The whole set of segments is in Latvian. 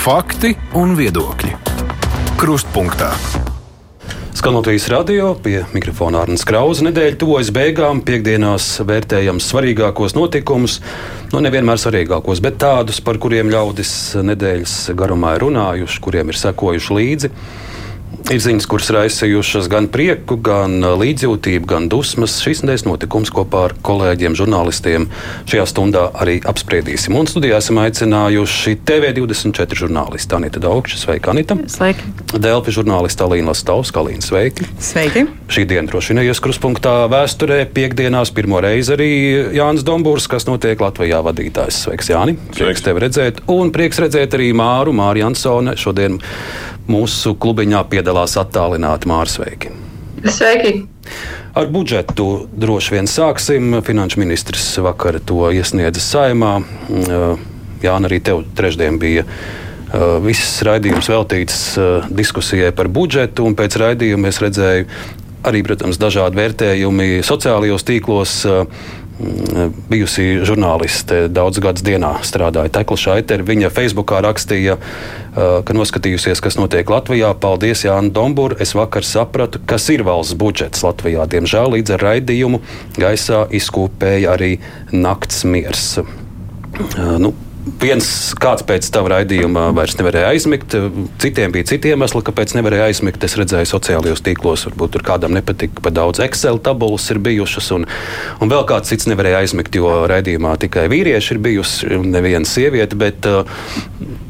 Fakti un viedokļi. Krustpunktā. Skanotīs radio pie mikrofona Arnēs Krausa nedēļa tuvojas beigām. Piektdienās vērtējam svarīgākos notikumus, nu nevienmēr svarīgākos, bet tādus, par kuriem ļaudis nedēļas garumā ir runājuši, kuriem ir sekojuši līdzi. Ir ziņas, kuras raisījušas gan prieku, gan uh, līdzjūtību, gan dusmas. Šīs nedēļas notikums kopā ar kolēģiem, žurnālistiem šajā stundā arī apspriedīsim. Un studijā esam aicinājuši TV24 žurnālistu Anita Daugšu. Sveika, Anita! Sveiki! Delfi žurnālista Alīna Lastovska. Alīna, sveiki! Sveiki! Šī diena droši vien ies kruspunktā vēsturē. Piektdienās pirmo reizi arī Jānis Dombūrs, kas notiek Latvijā vadītājs. Sveiks, Jāni! Prieks tevi redzēt! Un prieks redzēt arī Māru, Māru Jansone. Šodien mūsu klubiņā piedalās attālināti Mārsveiki. Sveiki! Ar budžetu droši vien sāksim. Finanšu ministrs vakar to iesniedza saimā. Jā, arī tev trešdien bija viss raidījums veltīts diskusijai par budžetu, un pēc raidījuma es redzēju arī, protams, dažādi vērtējumi sociālajos tīklos bijusi žurnāliste daudz gadus dienā strādāja Tekla Šaitera. Viņa Facebookā rakstīja, ka noskatījusies, kas notiek Latvijā. Paldies, Jānis Dombūr. Es vakar sapratu, kas ir valsts budžets Latvijā. Diemžēl līdz ar raidījumu gaisā izkūpēja arī nakts miers. Nu, viens kāds pēc tava raidījuma vairs nevarēja aizmigt, citiem bija citi iemesli, kāpēc nevarēja aizmigt. Es redzēju sociālajos tīklos, varbūt tur kādam nepatika, ka daudz Excel tabulas ir bijušas, un, un vēl kāds cits nevarēja aizmigt, jo raidījumā tikai vīrieši ir bijusi un neviena sieviete. Bet,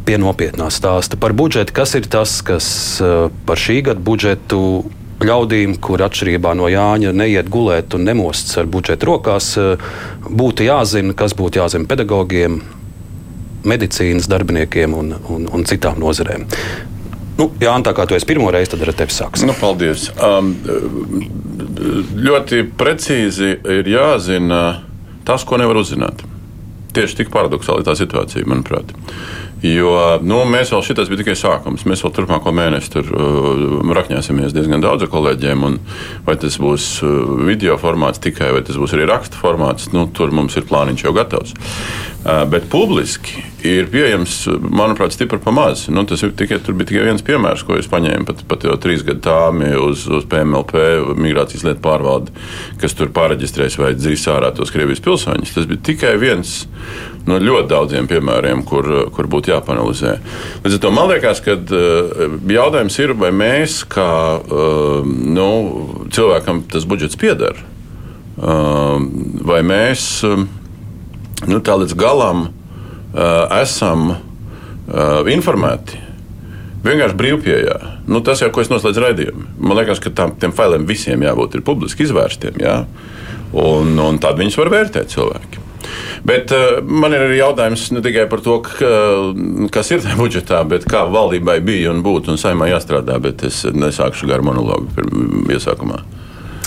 Pie nopietnā stāsta par budžetu. Kas ir tas, kas par šī gada budžetu ļaudīm, kur atšķirībā no Jāņa neiet gulēt un nemostas ar budžetu rokās, būtu jāzina, kas būtu jāzina pedagogiem, medicīnas darbiniekiem un, un, un citām nozarēm. Nu, Jā, tā kā tu esi pirmo reizi, tad ar tevi sāksim. Nu, paldies. Um, ļoti precīzi ir jāzina tas, ko nevar uzzināt. Tieši tik paradoxāli tā situācija, manuprāt. Jo nu, mēs vēl šis bija tikai sākums. Mēs vēl turpmāko mēnesi tur uh, rakņāsimies diezgan daudz ar kolēģiem. Vai tas būs uh, video formāts tikai, vai tas būs arī raksta formāts, nu, tur mums ir plāniņš jau gatavs. Uh, bet publiski ir pieejams, manuprāt, stipri pamazs. Nu, tas tikai, bija tikai viens piemērs, ko es paņēmu pat, pat jau trīs gadu tāmi uz, uz PMLP, migrācijas lietu pārvaldi, kas tur pāreģistrēs vai dzīs ārā tos Krievijas pilsoņus. Tas bija tikai viens no ļoti daudziem piemēriem, kur, kur būtu jāpanalizē. Līdz ar to man liekas, ka uh, jautājums ir, vai mēs, kā uh, nu, cilvēkam tas budžets pieder, uh, vai mēs nu, tā līdz galam esam informēti. Vienkārši brīvpieejā. Nu, tas jau, ko es noslēdzu raidījumu. Man liekas, ka tam, tiem failiem visiem jābūt publiski izvērstiem. Jā? Un, un tad viņus var vērtēt cilvēki. Bet uh, man ir arī jautājums ne tikai par to, ka, kas ir tajā budžetā, bet kā valdībai bija un būtu un saimā jāstrādā. Bet es nesākšu garu monologu iesākumā.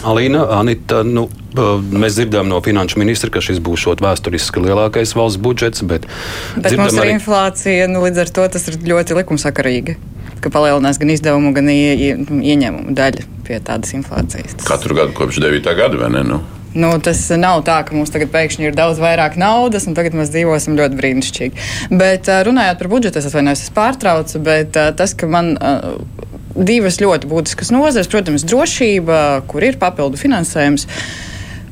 Alīna, Anita, nu, mēs dzirdējām no finanšu ministra, ka šis būs vēsturiski lielākais valsts budžets. Bet, bet mums ir arī... inflācija, nu, līdz ar to tas ir ļoti likumsakarīgi. Ka palielinās gan izdevumu, gan ie, ieņēmumu daļa pie tādas inflācijas. Tas... Katru gadu kopš 9. gada, vai ne? Nu? Nu, tas nav tā, ka mums tagad pēkšņi ir daudz vairāk naudas, un tagad mēs dzīvosim ļoti brīnišķīgi. Bet runājot par budžetu, es atvainojos, es pārtraucu, bet tas, ka man divas ļoti būtiskas nozares, protams, drošība, kur ir papildu finansējums.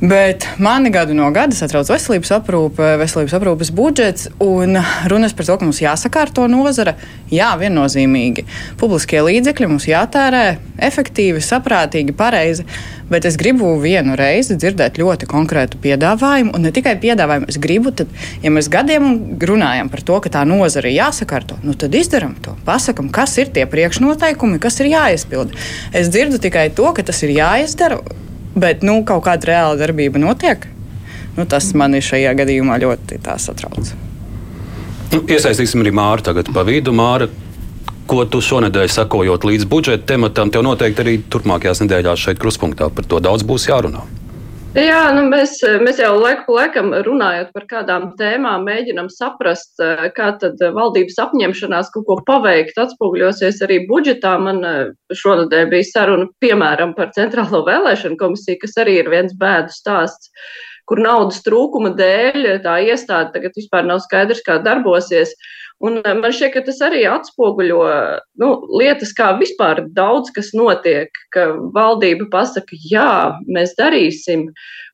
Bet mani gadu no gada satrauc veselības aprūpe, veselības aprūpes budžets un runas par to, ka mums jāsakārto nozara. Jā, viennozīmīgi. Publiskie līdzekļi mums jātērē efektīvi, saprātīgi, pareizi. Bet es gribu vienu reizi dzirdēt ļoti konkrētu piedāvājumu, un ne tikai piedāvājumu. Es gribu, tad, ja mēs gadiem runājam par to, ka tā nozara ir jāsakārto, nu tad izdarām to. Pasakam, kas ir tie priekšnoteikumi, kas ir jāizpilda. Es dzirdu tikai to, ka tas ir jāizdara bet nu, kaut kāda reāla darbība notiek. Nu, tas mani šajā gadījumā ļoti satrauc. Nu, iesaistīsim arī Māru tagad pa vidu. Māra, ko tu šonadēļ sakojot līdz budžeta tematam, tev noteikti arī turpmākajās nedēļās šeit kruspunktā par to daudz būs jārunā. Jā, nu mēs, mēs jau laiku laikam runājot par kādām tēmām, mēģinam saprast, kā tad valdības apņemšanās kaut ko paveikt atspūgļosies arī budžetā. Man šonadēļ bija saruna, piemēram, par Centrālo vēlēšanu komisiju, kas arī ir viens bēdu stāsts kur naudas trūkuma dēļ tā iestāde tagad vispār nav skaidrs, kā darbosies. Un eh, man šķiet, ka tas arī atspoguļo nu, lietas, kā vispār daudz kas notiek, ka valdība pasaka, jā, mēs darīsim,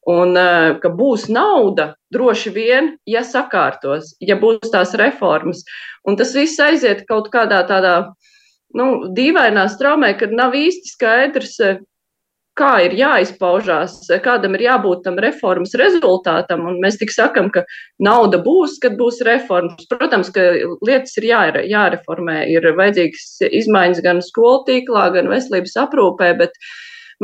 un eh, ka būs nauda droši vien, ja sakārtos, ja būs tās reformas. Un tas viss aiziet kaut kādā tādā nu, dīvainā straumē, kad nav īsti skaidrs, eh, kā ir jāizpaužās, kādam ir jābūt tam reformas rezultātam. Un mēs tik sakam, ka nauda būs, kad būs reformas. Protams, ka lietas ir jāre, jāreformē, ir vajadzīgas izmaiņas gan skolu tīklā, gan veselības aprūpē, bet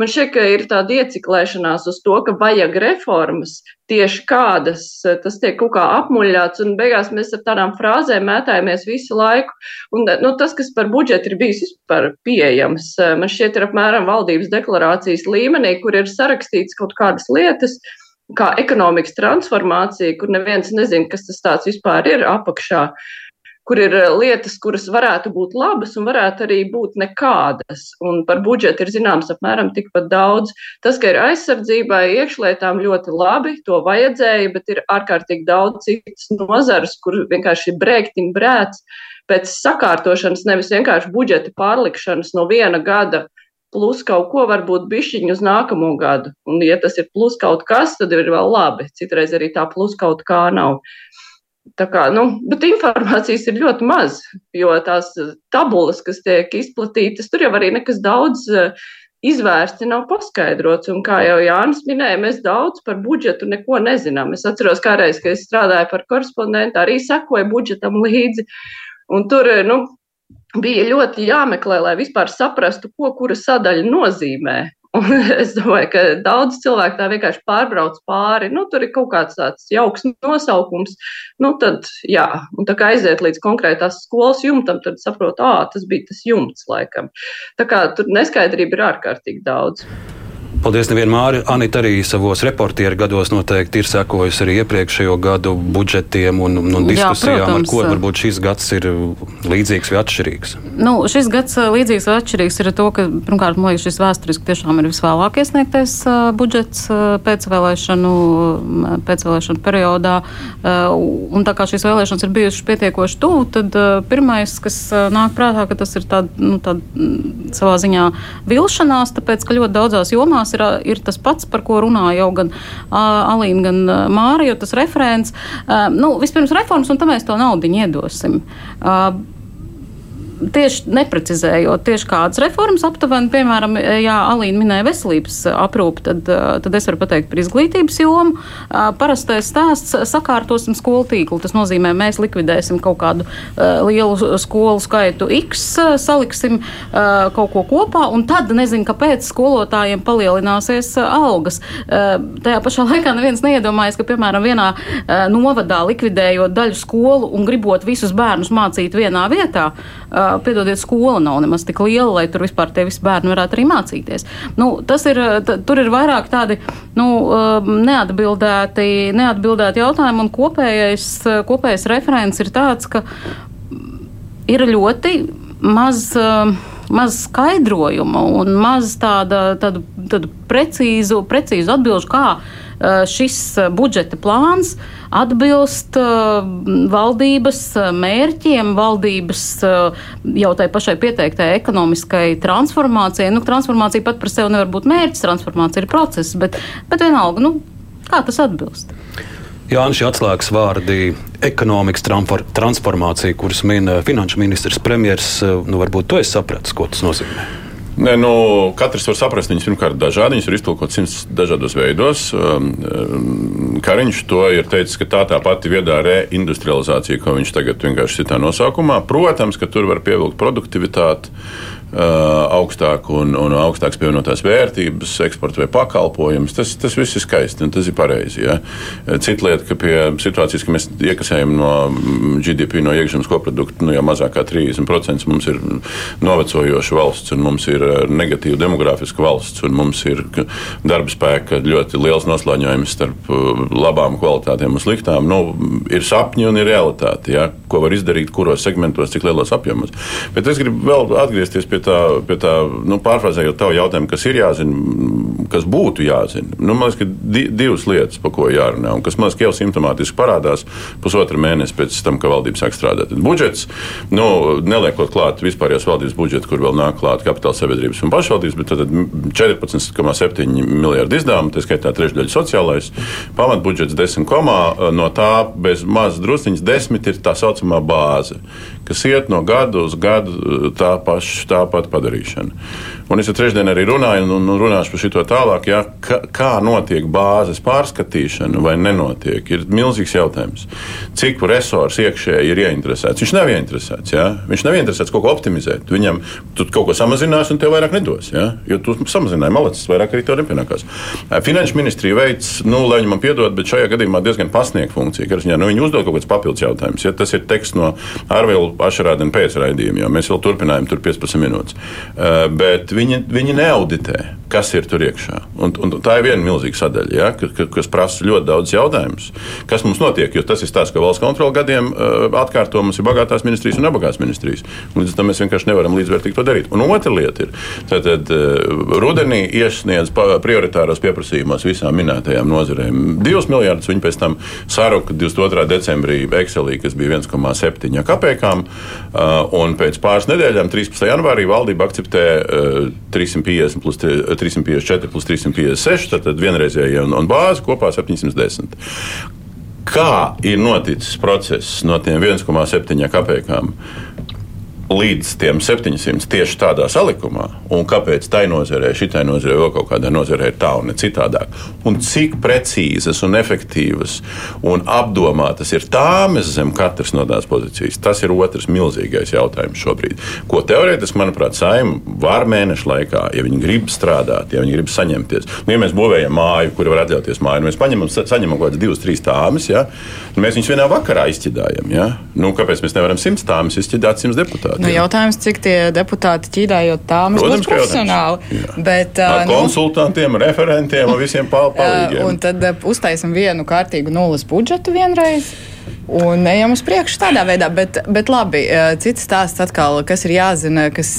Man šķiet, ka ir tāda ieciklēšanās uz to, ka vajag reformas, tieši kādas tas tiek kaut kā apmuļāts, un beigās mēs ar tādām frāzēm mētājamies visu laiku. Un, nu, tas, kas par budžetu ir bijis vispār pieejams, man šķiet, ir apmēram valdības deklarācijas līmenī, kur ir sarakstīts kaut kādas lietas kā ekonomikas transformācija, kur neviens nezina, kas tas tāds vispār ir apakšā kur ir eh, lietas, kuras varētu būt labas un varētu arī būt nekādas. Un par budžetu ir zināms apmēram tikpat daudz. Tas, ka ir aizsardzībai, iekšlietām ļoti labi, to vajadzēja, bet ir ārkārtīgi daudz citas nozares, kur vienkārši ir brēktiņ brēts pēc sakārtošanas, nevis vienkārši budžeta pārlikšanas no viena gada plus kaut ko varbūt bišķiņu uz nākamo gadu. Un, ja tas ir plus kaut kas, tad ir vēl labi. Citreiz arī tā plus kaut kā nav. Tā kā, nu, bet informācijas ir ļoti maz, jo tās tabulas, kas tiek izplatītas, tur jau arī nekas daudz eh, izvērsti nav paskaidrots. Un kā jau Jānis minēja, mēs daudz par budžetu neko nezinām. Es atceros, kādreiz, kad es strādāju par korespondentu, arī sekoju budžetam līdzi. Un tur, eh, nu, bija ļoti jāmeklē, lai vispār saprastu, ko kura sadaļa nozīmē. Un es domāju, ka daudz cilvēku tā vienkārši pārbrauc pāri. Nu, tur ir kaut kāds tāds jauks nosaukums. Nu, tad, jā, un tā kā aiziet līdz konkrētās skolas jumtam, tad saprot, ā, tas bija tas jumts laikam. Tā kā tur neskaidrība ir ārkārtīgi daudz. Paldies, nevienmēr. Anita arī savos reportieru gados noteikti ir sekojusi arī iepriekšējo gadu budžetiem un, un diskusijām, Jā, protams, ar ko varbūt šis gads ir līdzīgs vai atšķirīgs. Nu, šis gads līdzīgs vai atšķirīgs ir to, ka, pirmkārt, man liekas, šis vēsturiski tiešām ir visvēlāk iesniegtais budžets pēcvēlēšanu, pēcvēlēšanu periodā. Un tā kā šīs vēlēšanas ir bijušas pietiekoši tuvu, tad pirmais, kas nāk prātā, ka tas ir tād, nu, tād, savā ziņā vilšanās, tāpēc, ka ļoti daudzās jomās ir, ir tas pats, par ko runā jau gan Alīna, gan Mārija, tas referents. Nu, vispirms reformas, un tam mēs to naudu iedosim tieši neprecizējot, tieši kādas reformas aptuveni, piemēram, ja Alīna minēja veselības aprūpi, tad, tad es varu pateikt par izglītības jomu. Parastais stāsts - sakārtosim skolu tīklu. Tas nozīmē, mēs likvidēsim kaut kādu lielu skolu skaitu X, saliksim kaut ko kopā, un tad nezinu, kāpēc skolotājiem palielināsies algas. Tajā pašā laikā neviens neiedomājas, ka, piemēram, vienā novadā likvidējot daļu skolu un gribot visus bērnus mācīt vienā vietā, piedodiet, skola nav nemaz tik liela, lai tur vispār tie visi bērni varētu arī mācīties. Nu, tas ir, tur ir vairāk tādi nu, neatbildēti, neatbildēti jautājumi, un kopējais, kopējais referents ir tāds, ka ir ļoti maz. Maz skaidrojumu un maz tāda, tādu, tādu precīzu, precīzu atbilžu, kā šis budžeta plāns atbilst uh, valdības mērķiem, valdības jau tai pašai pieteiktai ekonomiskai transformācijai. Nu, transformācija pat par sevi nevar būt mērķis, transformācija ir process, bet, bet vienalga, nu, kā tas atbilst? Jānis, atslēgas vārdi - ekonomikas transformācija, kuras min finanšu ministrs, premjerministrs. Nu, varbūt to es sapratu, ko tas nozīmē. Ne, nu, katrs var saprast, viņas pirmkārt dažādi, viņas ir iztulkotas simts dažādos veidos. Um, um, Kariņš to ir teicis, ka tā tā pati viedā reindustrializācija, ko viņš tagad vienkārši citā nosaukumā. Protams, ka tur var pievilkt produktivitāti augstāk un, un augstāks pievienotās vērtības, eksporta vai pakalpojums. Tas, tas viss ir skaisti un tas ir pareizi. Ja? Cita lieta, ka pie situācijas, ka mēs iekasējam no GDP, no iekšzemes koprodukta, nu, jau mazāk kā 30% mums ir novecojoša valsts, un mums ir uh, negatīva demogrāfiska valsts, un mums ir darba spēka ļoti liels noslēņojums starp uh, labām kvalitātēm un sliktām. Nu, ir sapņi un ir realitāte, ja? ko var izdarīt, kuros segmentos, cik lielos apjomos. Bet es gribu vēl atgriezties pie tā, pie tā nu, pārfrāzējot tavu jautājumu, kas ir jāzina, kas būtu jāzina. Nu, man liekas, ka di divas lietas, par ko jārunā, un kas man liekas, jau simptomātiski parādās pusotru mēnesi pēc tam, kad valdība sāk strādāt. Tad budžets, nu, neliekot klāt vispārējās valdības budžetu, kur vēl nāk klāt kapitāla sabiedrības un pašvaldības, bet tad 14,7 miljardu izdevumu, tā skaitā trešdaļa sociālais, pamatbudžets 10, no tā bez mazas drusciņas 10 ir tā saucamā bāze kas iet no gada uz gadu tā paša, tāpat padarīšana. Un es trešdien arī runāju, un, un runāšu par šo tālāk, ja, kā, kā notiek bāzes pārskatīšana vai nenotiek. Ir milzīgs jautājums. Cik resurs iekšēji ir ieinteresēts? Viņš nav ieinteresēts. Ja? Viņš nav ieinteresēts kaut ko optimizēt. Viņam tu kaut ko samazinās, un tev vairāk nedos. Ja? Jo tu samazināji malacis, vairāk arī tev nepienākās. Finanšu ministrija veids, nu, lai viņi man piedod, bet šajā gadījumā diezgan pasniegt funkciju. Ziņā, nu, viņi uzdod kaut kādus papildus jautājumus. Ja? Tas ir teksts no Arvila pašrādina pēcraidījumu, jo mēs vēl turpinājām tur 15 minūtes. Uh, bet viņi, viņi neauditē, kas ir tur iekšā. Un, un tā ir viena milzīga sadaļa, ja, kas, kas prasa ļoti daudz jautājumus. Kas mums notiek? Jo tas ir tas, ka valsts kontrole gadiem uh, atkārto mums ir bagātās ministrijas un nebagātās ministrijas. Līdz tam mēs vienkārši nevaram līdzvērtīgi to darīt. Un otra lieta ir, tad uh, rudenī iesniedz prioritāros pieprasījumos visām minētajām nozarēm. 2 miljardus viņi pēc tam saruka 22. decembrī Excelī, kas bija 1,7 kapekām. Uh, un pēc pāris nedēļām, 13. janvārī, valdība akceptē 350 plus 354 plus 356, tad vienreizējie un, un bāzi kopā 710. Kā ir noticis process no tiem 1,7 kapekām līdz tiem 700 tieši tādā salikumā, un kāpēc tai nozarē, šitai nozarē, vēl kaut kādā nozarē ir tā un ne citādāk, un cik precīzas un efektīvas un apdomātas ir tāmas zem katras no tās pozīcijas, tas ir otrs milzīgais jautājums šobrīd. Ko teorētiski, manuprāt, saima var mēnešu laikā, ja viņi grib strādāt, ja viņi grib saņemties. Nu, ja mēs būvējam māju, kur var atļauties māju, nu, mēs paņemam, saņemam kaut kādas divas, trīs tāmas, ja? Nu, mēs viņus vienā vakarā izķidājam. Ja? Nu, kāpēc mēs nevaram simts tāmas izķidāt simts deputātus? Nu, jautājums, cik tie deputāti ķīdājot tām būs profesionāli. Bet, uh, nu, konsultantiem, referentiem un visiem palīdzēm. Uh, un tad uztaisim vienu kārtīgu nulles budžetu vienreiz. Un ejam uz priekšu tādā veidā, bet, bet labi, cits stāsts atkal, kas ir jāzina, kas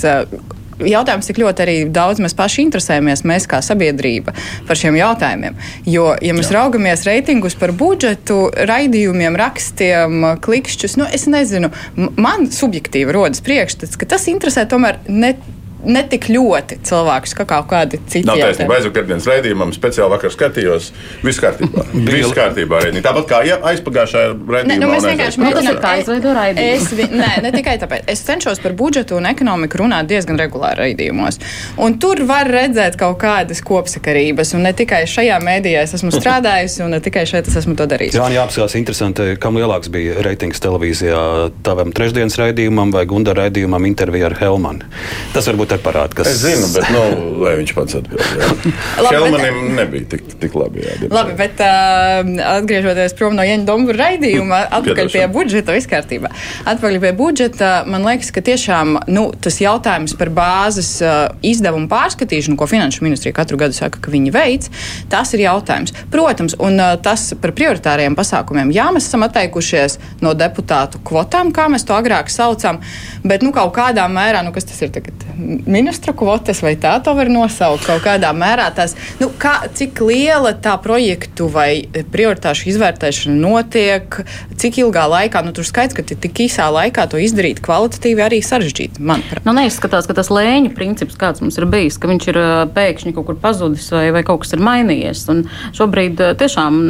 jautājums, cik ļoti arī daudz mēs paši interesējamies, mēs kā sabiedrība, par šiem jautājumiem. Jo, ja mēs Jā. raugamies reitingus par budžetu, raidījumiem, rakstiem, klikšķus, nu, es nezinu, man subjektīvi rodas priekšstats, ka tas interesē tomēr ne ne tik ļoti cilvēkus, kā kaut kādi citi. Nav taisnība. Aizvakardienas raidījumam speciāli vakar skatījos. Viss kārtībā. Viss kārtībā. Raidījumā. Tāpat kā ja, aizpagājušajā raidījumā. Ne, nu, mēs vienkārši mēģinām tā izveidot raidījumu. Nē, ne tikai tāpēc. Es cenšos par budžetu un ekonomiku runāt diezgan regulāri raidījumos. Un tur var redzēt kaut kādas kopsakarības. Un ne tikai šajā mēdījā es esmu strādājusi, un ne tikai šeit es esmu to darījis. Jā, jāapskatās interesanti, kam lielāks bija reitings televīzijā tavam trešdienas raidījumam vai Gunda raidījumam intervijā ar Helmanu. Tas varbūt te parāda, kas. Es zinu, bet nu, lai viņš pats atbildētu. Helmanim bet... nebija tik, tik labi. Jā, labi, bet uh, atgriežoties prom no Jeņa Dombura raidījuma, atpakaļ pie budžeta, viss kārtībā. Atpakaļ pie budžeta, man liekas, ka tiešām nu, tas jautājums par bāzes uh, izdevumu pārskatīšanu, ko Finanšu ministrija katru gadu saka, ka viņi veic, tas ir jautājums. Protams, un uh, tas par prioritāriem pasākumiem. Jā, mēs esam atteikušies no deputātu kvotām, kā mēs to agrāk saucam, bet nu, kaut kādā mērā, nu, kas tas ir tagad? Ministra kvotas, vai tā to var nosaukt kaut kādā mērā. Tās, nu, kā, cik liela tā projektu vai prioritāšu izvērtēšana notiek, cik ilgā laikā, nu, tur skaidrs, ka tik īsā laikā to izdarīt kvalitatīvi arī sarežģīti, manuprāt. Nu, neizskatās, ka tas lēņu princips, kāds mums ir bijis, ka viņš ir pēkšņi kaut kur pazudis vai, vai kaut kas ir mainījies. Un šobrīd tiešām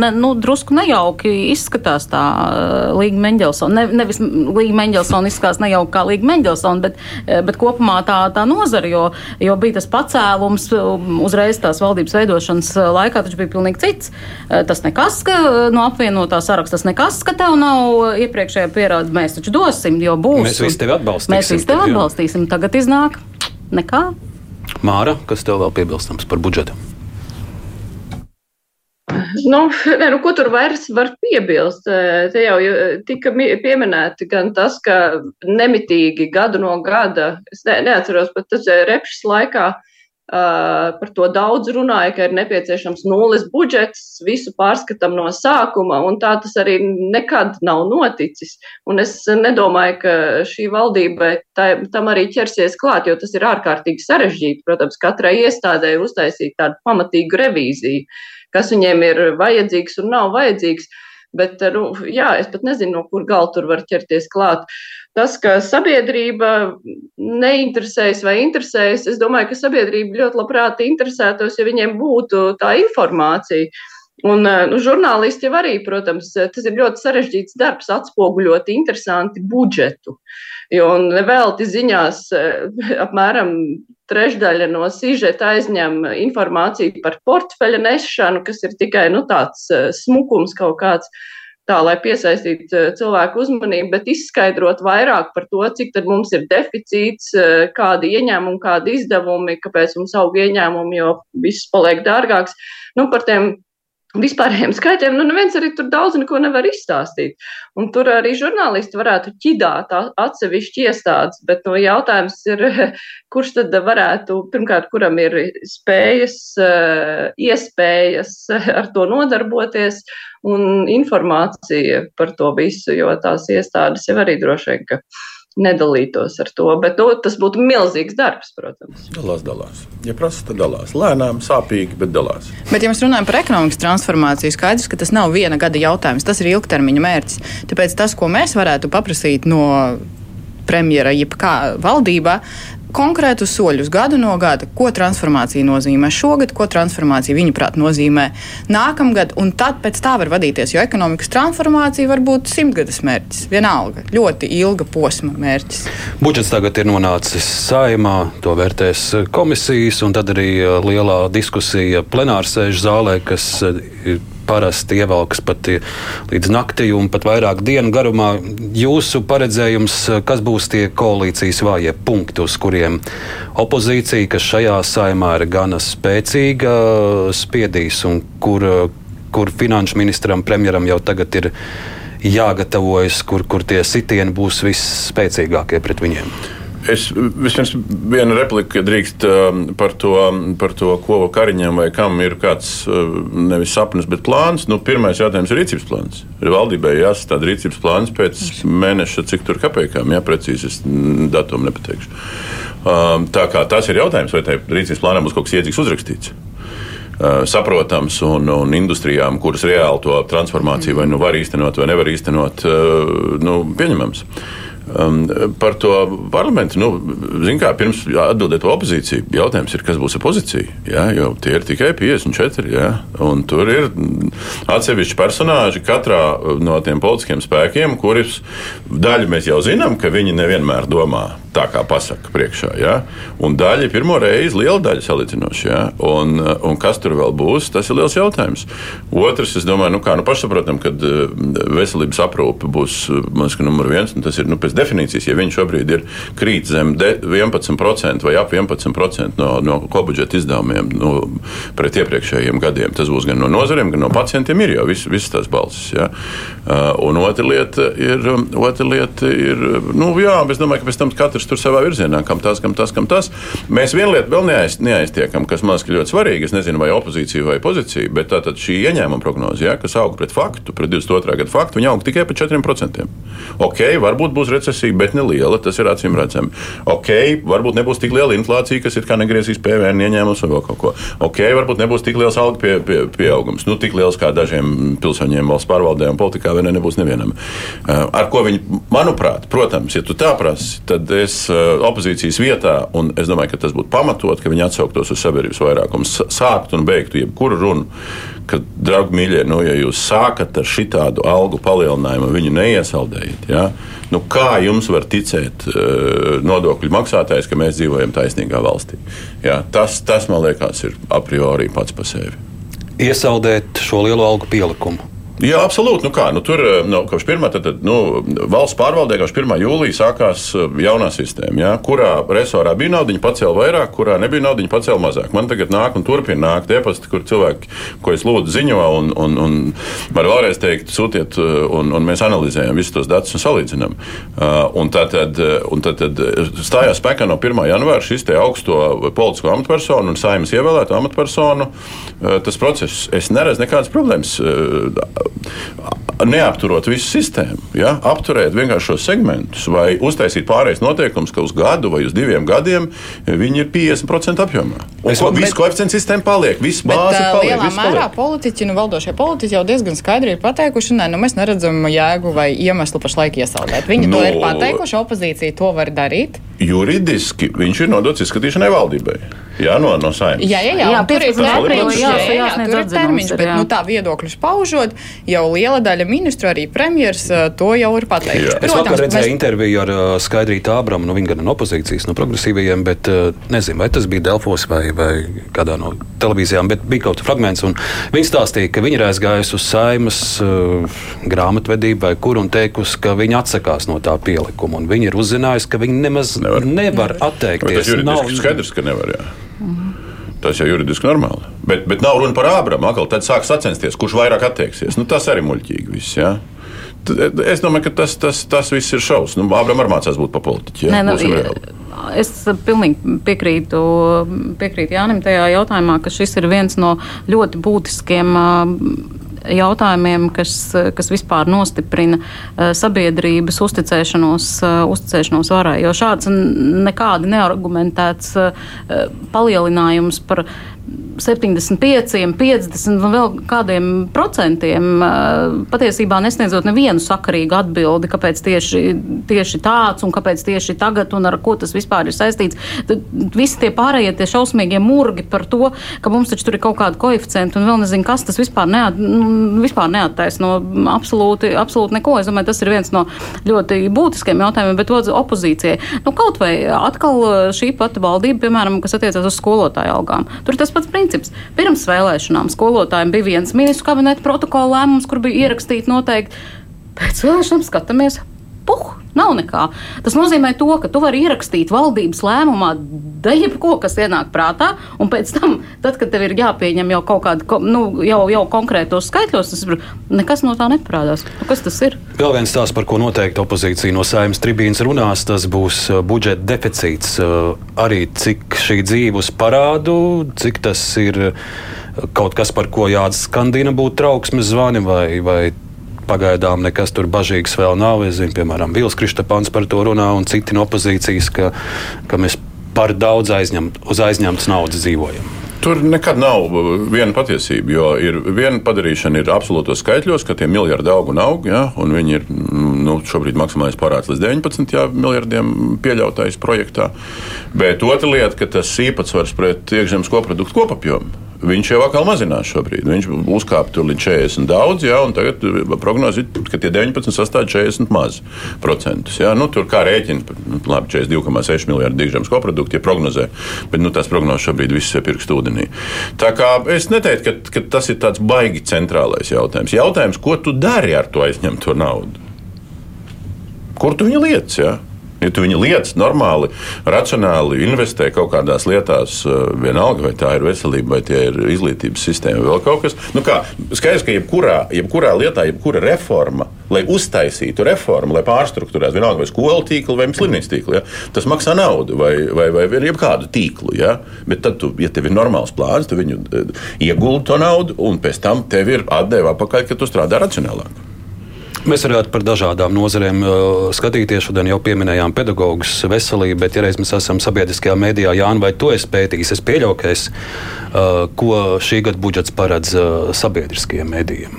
ne, nu, drusku nejauki izskatās tā Līga Mendelsona. Ne, nevis Līga Mendelsona izskatās nejauki kā Līga Mendelsona, bet, bet kopumā tā, tā nozara, jo, jo bija tas pacēlums um, uzreiz tās valdības veidošanas uh, laikā, taču bija pilnīgi cits. Uh, tas nekas, ka no apvienotā saraksta tas nekas, ka tev nav iepriekšējā pierāde. Mēs taču dosim, jo būs. Mēs visi tevi atbalstīsim. Mēs visi tevi atbalstīsim. Tagad iznāk nekā. Māra, kas tev vēl piebilstams par budžetu? Nu, nu, ko tur vairs var piebilst? Te jau tika pieminēti gan tas, ka nemitīgi gadu no gada, es ne, neatceros, bet tas repšas laikā Par to daudz runāja, ka ir nepieciešams nulles budžets, visu pārskatām no sākuma, un tā tas arī nekad nav noticis. Un es nedomāju, ka šī valdība tā, tam arī ķersies klāt, jo tas ir ārkārtīgi sarežģīti. Protams, katrai iestādē uztaisīt tādu pamatīgu revīziju, kas viņiem ir vajadzīgs un nav vajadzīgs. Bet, nu, jā, es pat nezinu, no kur gala tur var ķerties klāt. Tas, ka sabiedrība neinteresējas vai interesējas, es domāju, ka sabiedrība ļoti labprāt interesētos, ja viņiem būtu tā informācija. Un eh, nu, žurnālisti jau arī, protams, tas ir ļoti sarežģīts darbs, atspoguļot interesanti budžetu. Jo nevelti ziņās eh, apmēram trešdaļa no sižeta aizņem informāciju par portfeļa nešanu, kas ir tikai nu, tāds eh, smukums kaut kāds tā, lai piesaistītu eh, cilvēku uzmanību, bet izskaidrot vairāk par to, cik tad mums ir deficīts, eh, kādi ieņēmumi, kādi izdevumi, kāpēc mums aug ieņēmumi, jo viss paliek dārgāks. Nu, par tiem vispārējiem skaitļiem, nu, neviens arī tur daudz neko nevar izstāstīt. Un tur arī žurnālisti varētu ķidāt atsevišķi iestādes, bet no jautājums ir, kurš tad varētu, pirmkārt, kuram ir spējas, eh, iespējas ar to nodarboties un informācija par to visu, jo tās iestādes jau arī droši vien, ka nedalītos ar to. Bet nu, tas būtu milzīgs darbs, protams. Dalās, dalās. Ja prasa, tad dalās. Lēnām, sāpīgi, bet dalās. Bet, ja mēs runājam par ekonomikas transformāciju, skaidrs, ka tas nav viena gada jautājums, tas ir ilgtermiņa mērķis. Tāpēc tas, ko mēs varētu paprasīt no premjera, jebkā valdībā, konkrētus soļus gadu no gada, ko transformācija nozīmē šogad, ko transformācija viņuprāt nozīmē nākamgad, un tad pēc tā var vadīties. Jo ekonomikas transformācija var būt simtgades mērķis, vienalga, ļoti ilga posma mērķis. Budžets tagad ir nonācis saimā, to vērtēs komisijas, un tad arī uh, lielā diskusija plenārsēžu zālē, kas uh, ir parasti ievelkas pat līdz naktī un pat vairāk dienu garumā. Jūsu paredzējums, kas būs tie koalīcijas vājie punkti, uz kuriem opozīcija, kas šajā saimā ir gana spēcīga, spiedīs un kur, kur finanšu ministram, premjeram jau tagad ir jāgatavojas, kur, kur tie sitieni būs visspēcīgākie pret viņiem? Es vispirms vienu repliku drīkst um, par to, par to ko Kariņam vai kam ir kāds uh, nevis sapnis, bet plāns. Nu, pirmais jautājums ir rīcības plāns. Valdībai jāsastāda rīcības plāns pēc mēneša, cik tur kapekām, jā, precīzi es datumu nepateikšu. Um, tā kā tas ir jautājums, vai tai rīcības plānā būs kaut kas iedzīgs uzrakstīts uh, saprotams un, un industrijām, kuras reāli to transformāciju vai nu var īstenot vai nevar īstenot, uh, nu, pieņemams. Um, par to parlamentu, nu, kā, pirms atbildēt opozīciju, jautājums ir, kas būs opozīcija. Jā, jo tie ir tikai 54. Jā, un tur ir atsevišķi personāži katrā no tiem politiskiem spēkiem, kurus daļu mēs jau zinām, ka viņi nevienmēr domā tā, kā pasaka priekšā. Ja? Un daļa pirmo reizi, liela daļa salīdzinoši. Ja? Un, un kas tur vēl būs, tas ir liels jautājums. Otrs, es domāju, nu, kā nu, pašsaprotam, ka eh, veselības aprūpe būs mums, numur viens. Tas ir nu, pēc definīcijas, ja viņš šobrīd ir krīt zem 11% vai ap 11% no, no kopbudžeta izdevumiem nu, pret iepriekšējiem gadiem. Tas būs gan no nozarēm, gan no pacientiem. Ir jau visas vis tās balsis. Ja? Uh, un otra lieta ir, otra lieta ir nu, jā, es domāju, ka pēc tam katrs tur savā virzienā, kam tas, kam tas, kam tas. Mēs vienu lietu vēl neaiz, neaiztiekam, kas man liekas ļoti svarīgi. Es nezinu, vai opozīcija vai pozīcija, bet tātad šī ieņēmuma prognoze, ja, kas aug pret faktu, pret 22. gadu faktu, viņa aug tikai par 4%. Ok, varbūt būs recesija, bet ne liela, tas ir acīm redzami. Ok, varbūt nebūs tik liela inflācija, kas ir kā negriezīs PVN ieņēmums vai kaut ko. Ok, varbūt nebūs tik liels algu pie, pie, pieaugums, nu tik liels kā dažiem pilsoņiem valsts pārvaldē un politikā, vai ne, nebūs nevienam. Uh, ar ko viņi, manuprāt, protams, ja tu tā prasi, tad es eh, opozīcijas vietā, un es domāju, ka tas būtu pamatot, ka viņi atsauktos uz sabiedrības vairākumu, sāktu un beigtu jebkuru runu. Ka, draugi, mīļie, nu, ja jūs sākat ar šādu algu palielinājumu, viņu neiesaldējat, ja, nu, kā jums var ticēt uh, nodokļu maksātājs, ka mēs dzīvojam taisnīgā valstī? Ja, tas, tas, man liekas, ir a priori pats par sevi. Iesaldēt šo lielo algu pielikumu Jā, absolūti. Nu kā, nu tur nu, kopš 1. Tad, tad, nu, valsts pārvaldē kopš 1. jūlija sākās eh, jaunā sistēma, ja, kurā resorā bija nauda, viņi pacēla vairāk, kurā nebija nauda, viņi pacēla mazāk. Man tagad nāk un turpina nākt e-pasti, kur cilvēki, ko es lūdzu, ziņo, un, un, un var vēlreiz teikt, sūtiet, un, un mēs analizējam visus tos datus un salīdzinām. Un tad, tad, un tad, tad stājās spēkā no 1. janvāra šis augsto politisko amatpersonu un saimnes ievēlēto amatpersonu tas process. Es neredzu nekādas problēmas neapturot visu sistēmu, ja? apturēt vienkārši šos segmentus vai uztaisīt pārējais noteikums, ka uz gadu vai uz diviem gadiem viņi ir 50% apjomā. Un ko, viss koeficients sistēma paliek, viss bāze paliek. Lielā mērā politiķi, nu valdošie politiķi jau diezgan skaidri ir pateikuši, ne, nu mēs neredzam jēgu vai iemeslu pašlaik iesaldēt. Viņi no, to ir pateikuši, opozīcija to var darīt. Juridiski viņš ir nodots izskatīšanai valdībai. Jā, no, no saimnes. Jā, jā, jā, jā tur ir termiņš, jā, jā, jā, tur ir termiņš, bet nu, tā viedokļus paužot, jau liela daļa ministru, arī premjers, to jau ir pateikuši. Es vakar redzēju mēs... interviju ar uh, Skaidrītu Ābramu, nu viņa gan no opozīcijas, no progresīvajiem, bet uh, nezinu, vai tas bija Delfos vai, vai kādā no televīzijām, bet bija kaut fragments, un viņi stāstīja, ka viņi ir aizgājusi uz saimas uh, grāmatvedību vai kur un teikusi, ka viņi atsakās no tā pielikuma, un viņi ir uzzinājusi, ka viņi nemaz nevar, nevar atteikties. Tas ir nav... skaidrs, ka nevar, jā. Tas jau ir juridiski normāli. Bet, bet nav runa par Ābramu. Atkal tad sāk sacensties, kurš vairāk attieksies. Nu, tas arī muļķīgi viss. Ja? Es domāju, ka tas, tas, tas viss ir šausmas. Nu, Ābram arī mācās būt par politiķu. Ja? Nē, nu, es pilnīgi piekrītu, piekrītu Jānim tajā jautājumā, ka šis ir viens no ļoti būtiskiem jautājumiem, kas, kas vispār nostiprina eh, sabiedrības uzticēšanos, eh, uzticēšanos varai. Jo šāds nekādi neargumentēts eh, palielinājums par 75, 50 un vēl kādiem procentiem patiesībā nesniedzot nevienu sakarīgu atbildi, kāpēc tieši, tieši tāds un kāpēc tieši tagad un ar ko tas vispār ir saistīts. Tad visi tie pārējie tie šausmīgie murgi par to, ka mums taču tur ir kaut kāda koeficienta un vēl nezinu, kas tas vispār, neat, nu, vispār neattaisno absolūti, absolūti neko. Es domāju, tas ir viens no ļoti būtiskiem jautājumiem, bet otrs opozīcijai. Nu, kaut vai atkal šī pati valdība, piemēram, kas attiecas uz skolotāju algām. Tur tas pats princips. Pirms vēlēšanām skolotājiem bija viens ministru kabineta protokola lēmums, kur bija ierakstīts noteikti. Pēc vēlēšanām skatāmies, puh, nav nekā. Tas nozīmē to, ka tu vari ierakstīt valdības lēmumā jebko, kas ienāk prātā, un pēc tam, tad, kad tev ir jāpieņem jau kaut kāda, nu, jau, jau konkrētos skaitļos, tas nekas no tā neparādās. Nu, kas tas ir? Vēl viens tās, par ko noteikti opozīcija no saimnes tribīnas runās, tas būs uh, budžeta deficīts. Uh, arī cik šī dzīve uz parādu, cik tas ir uh, kaut kas, par ko jāatskandina būtu trauksmes zvani vai, vai Pagaidām nekas tur bažīgs vēl nav. Es zinu, piemēram, Vils Kristapāns par to runā un citi no opozīcijas, ka, ka mēs par daudz aizņemt, uz aizņemtas naudas dzīvojam. Tur nekad nav viena patiesība, jo ir viena padarīšana ir absolūtos skaitļos, ka tie miljardi aug un aug, ja, un viņi ir nu, šobrīd maksimālais parāds līdz 19 jā, miljardiem pieļautais projektā. Bet otra lieta, ka tas īpatsvars pret iekšzemes koproduktu kopapjomu Viņš jau atkal mazinās šobrīd. Viņš uzkāpa līdz 40 daudz, jā, un tagad prognozi ir, ka tie 19 sastāv 40 maz procentus. Jā. Nu, tur kā rēķina, nu, labi, 42,6 miljardi dižams koprodukti, ja prognozē, bet nu, tās prognozes šobrīd viss ir pirkstu ūdenī. Tā kā es neteiktu, ka, ka tas ir tāds baigi centrālais jautājums. Jautājums, ko tu dari ar to aizņemto naudu? Kur tu viņu lietas? Jā? Ja tu viņu lietas normāli, racionāli investē kaut kādās lietās, eh, vienalga, vai tā ir veselība, vai tie ir izglītības sistēma, vai vēl kaut kas. Nu kā, skaidrs, ka jebkurā, jebkurā lietā, jebkura reforma, lai uztaisītu reformu, lai pārstruktūrētu, vienalga vai skolu tīklu vai slimnīcu tīklu, ja, tas maksā naudu vai, vai, vai jebkādu tīklu. Ja. Bet tad, tu, ja tev ir normāls plāns, tu viņu eh, ieguldi to naudu, un pēc tam tev ir atdeva atpakaļ, ka tu strādā racionālāk. Mēs varētu par dažādām nozarēm uh, skatīties. Šodien jau pieminējām pedagogus, veselību, bet, ja reiz mēs esam sabiedriskajā mēdījā, Jānis, vai to es pētīju? Es pieļauju, ka es, uh, ko šī gada budžets paredz uh, sabiedriskajiem mēdījiem.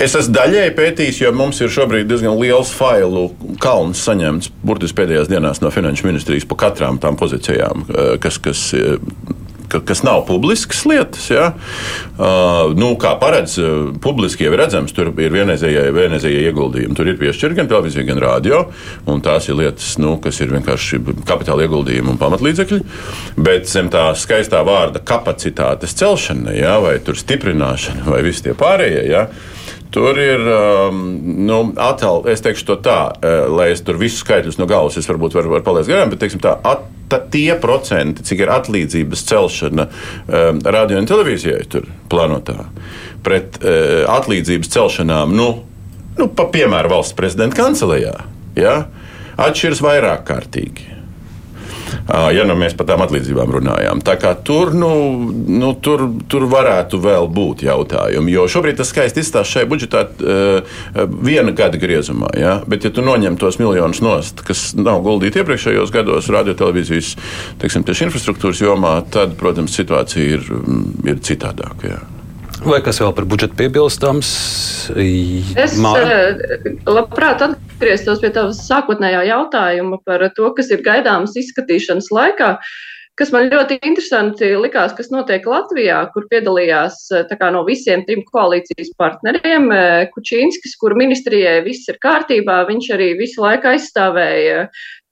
Es esmu daļēji pētījis, jo mums ir šobrīd diezgan liels failu kalns saņemts burtiski pēdējās dienās no Finanšu ministrijas par katrām tām pozīcijām, kas, kas ka, kas nav publiskas lietas. Ja? Uh, nu, kā paredz, uh, publiski jau ir redzams, tur ir vienreizējie ieguldījumi. Tur ir piešķirti gan televīzija, gan radio. Tās ir lietas, nu, kas ir vienkārši kapitāla ieguldījumi un pamatlīdzekļi. Bet zem tā skaistā vārda kapacitātes celšana, ja? vai stiprināšana, vai visi tie pārējie. Ja? Tur ir, um, nu, atkal, es teikšu to tā, uh, lai es tur visus skaitļus no galvas, es varbūt varu var palaist garām, bet, teiksim tā, at, ta, tie procenti, cik ir atlīdzības celšana um, radio un televīzijai tur plānotā, pret uh, atlīdzības celšanām, nu, nu pa piemēru valsts prezidenta kancelējā, ja, atšķiras vairāk kārtīgi ja nu mēs par tām atlīdzībām runājām. Tā kā tur, nu, nu, tur, tur varētu vēl būt jautājumi, jo šobrīd tas skaisti izstāsta šajā budžetā viena gada griezumā. Ja? Bet, ja tu noņem tos miljonus nost, kas nav guldīti iepriekšējos gados radiotelevīzijas teiksim, infrastruktūras jomā, tad, protams, situācija ir, ir citādāka. Ja? Vai kas vēl par budžetu piebilstams? Es Māra? Eh, labprāt atgrieztos pie tavas sākotnējā jautājuma par to, kas ir gaidāms izskatīšanas laikā. Kas man ļoti interesanti likās, kas notiek Latvijā, kur piedalījās eh, kā, no visiem trim koalīcijas partneriem. Eh, Kučīnskis, kur ministrijai viss ir kārtībā, viņš arī visu laiku aizstāvēja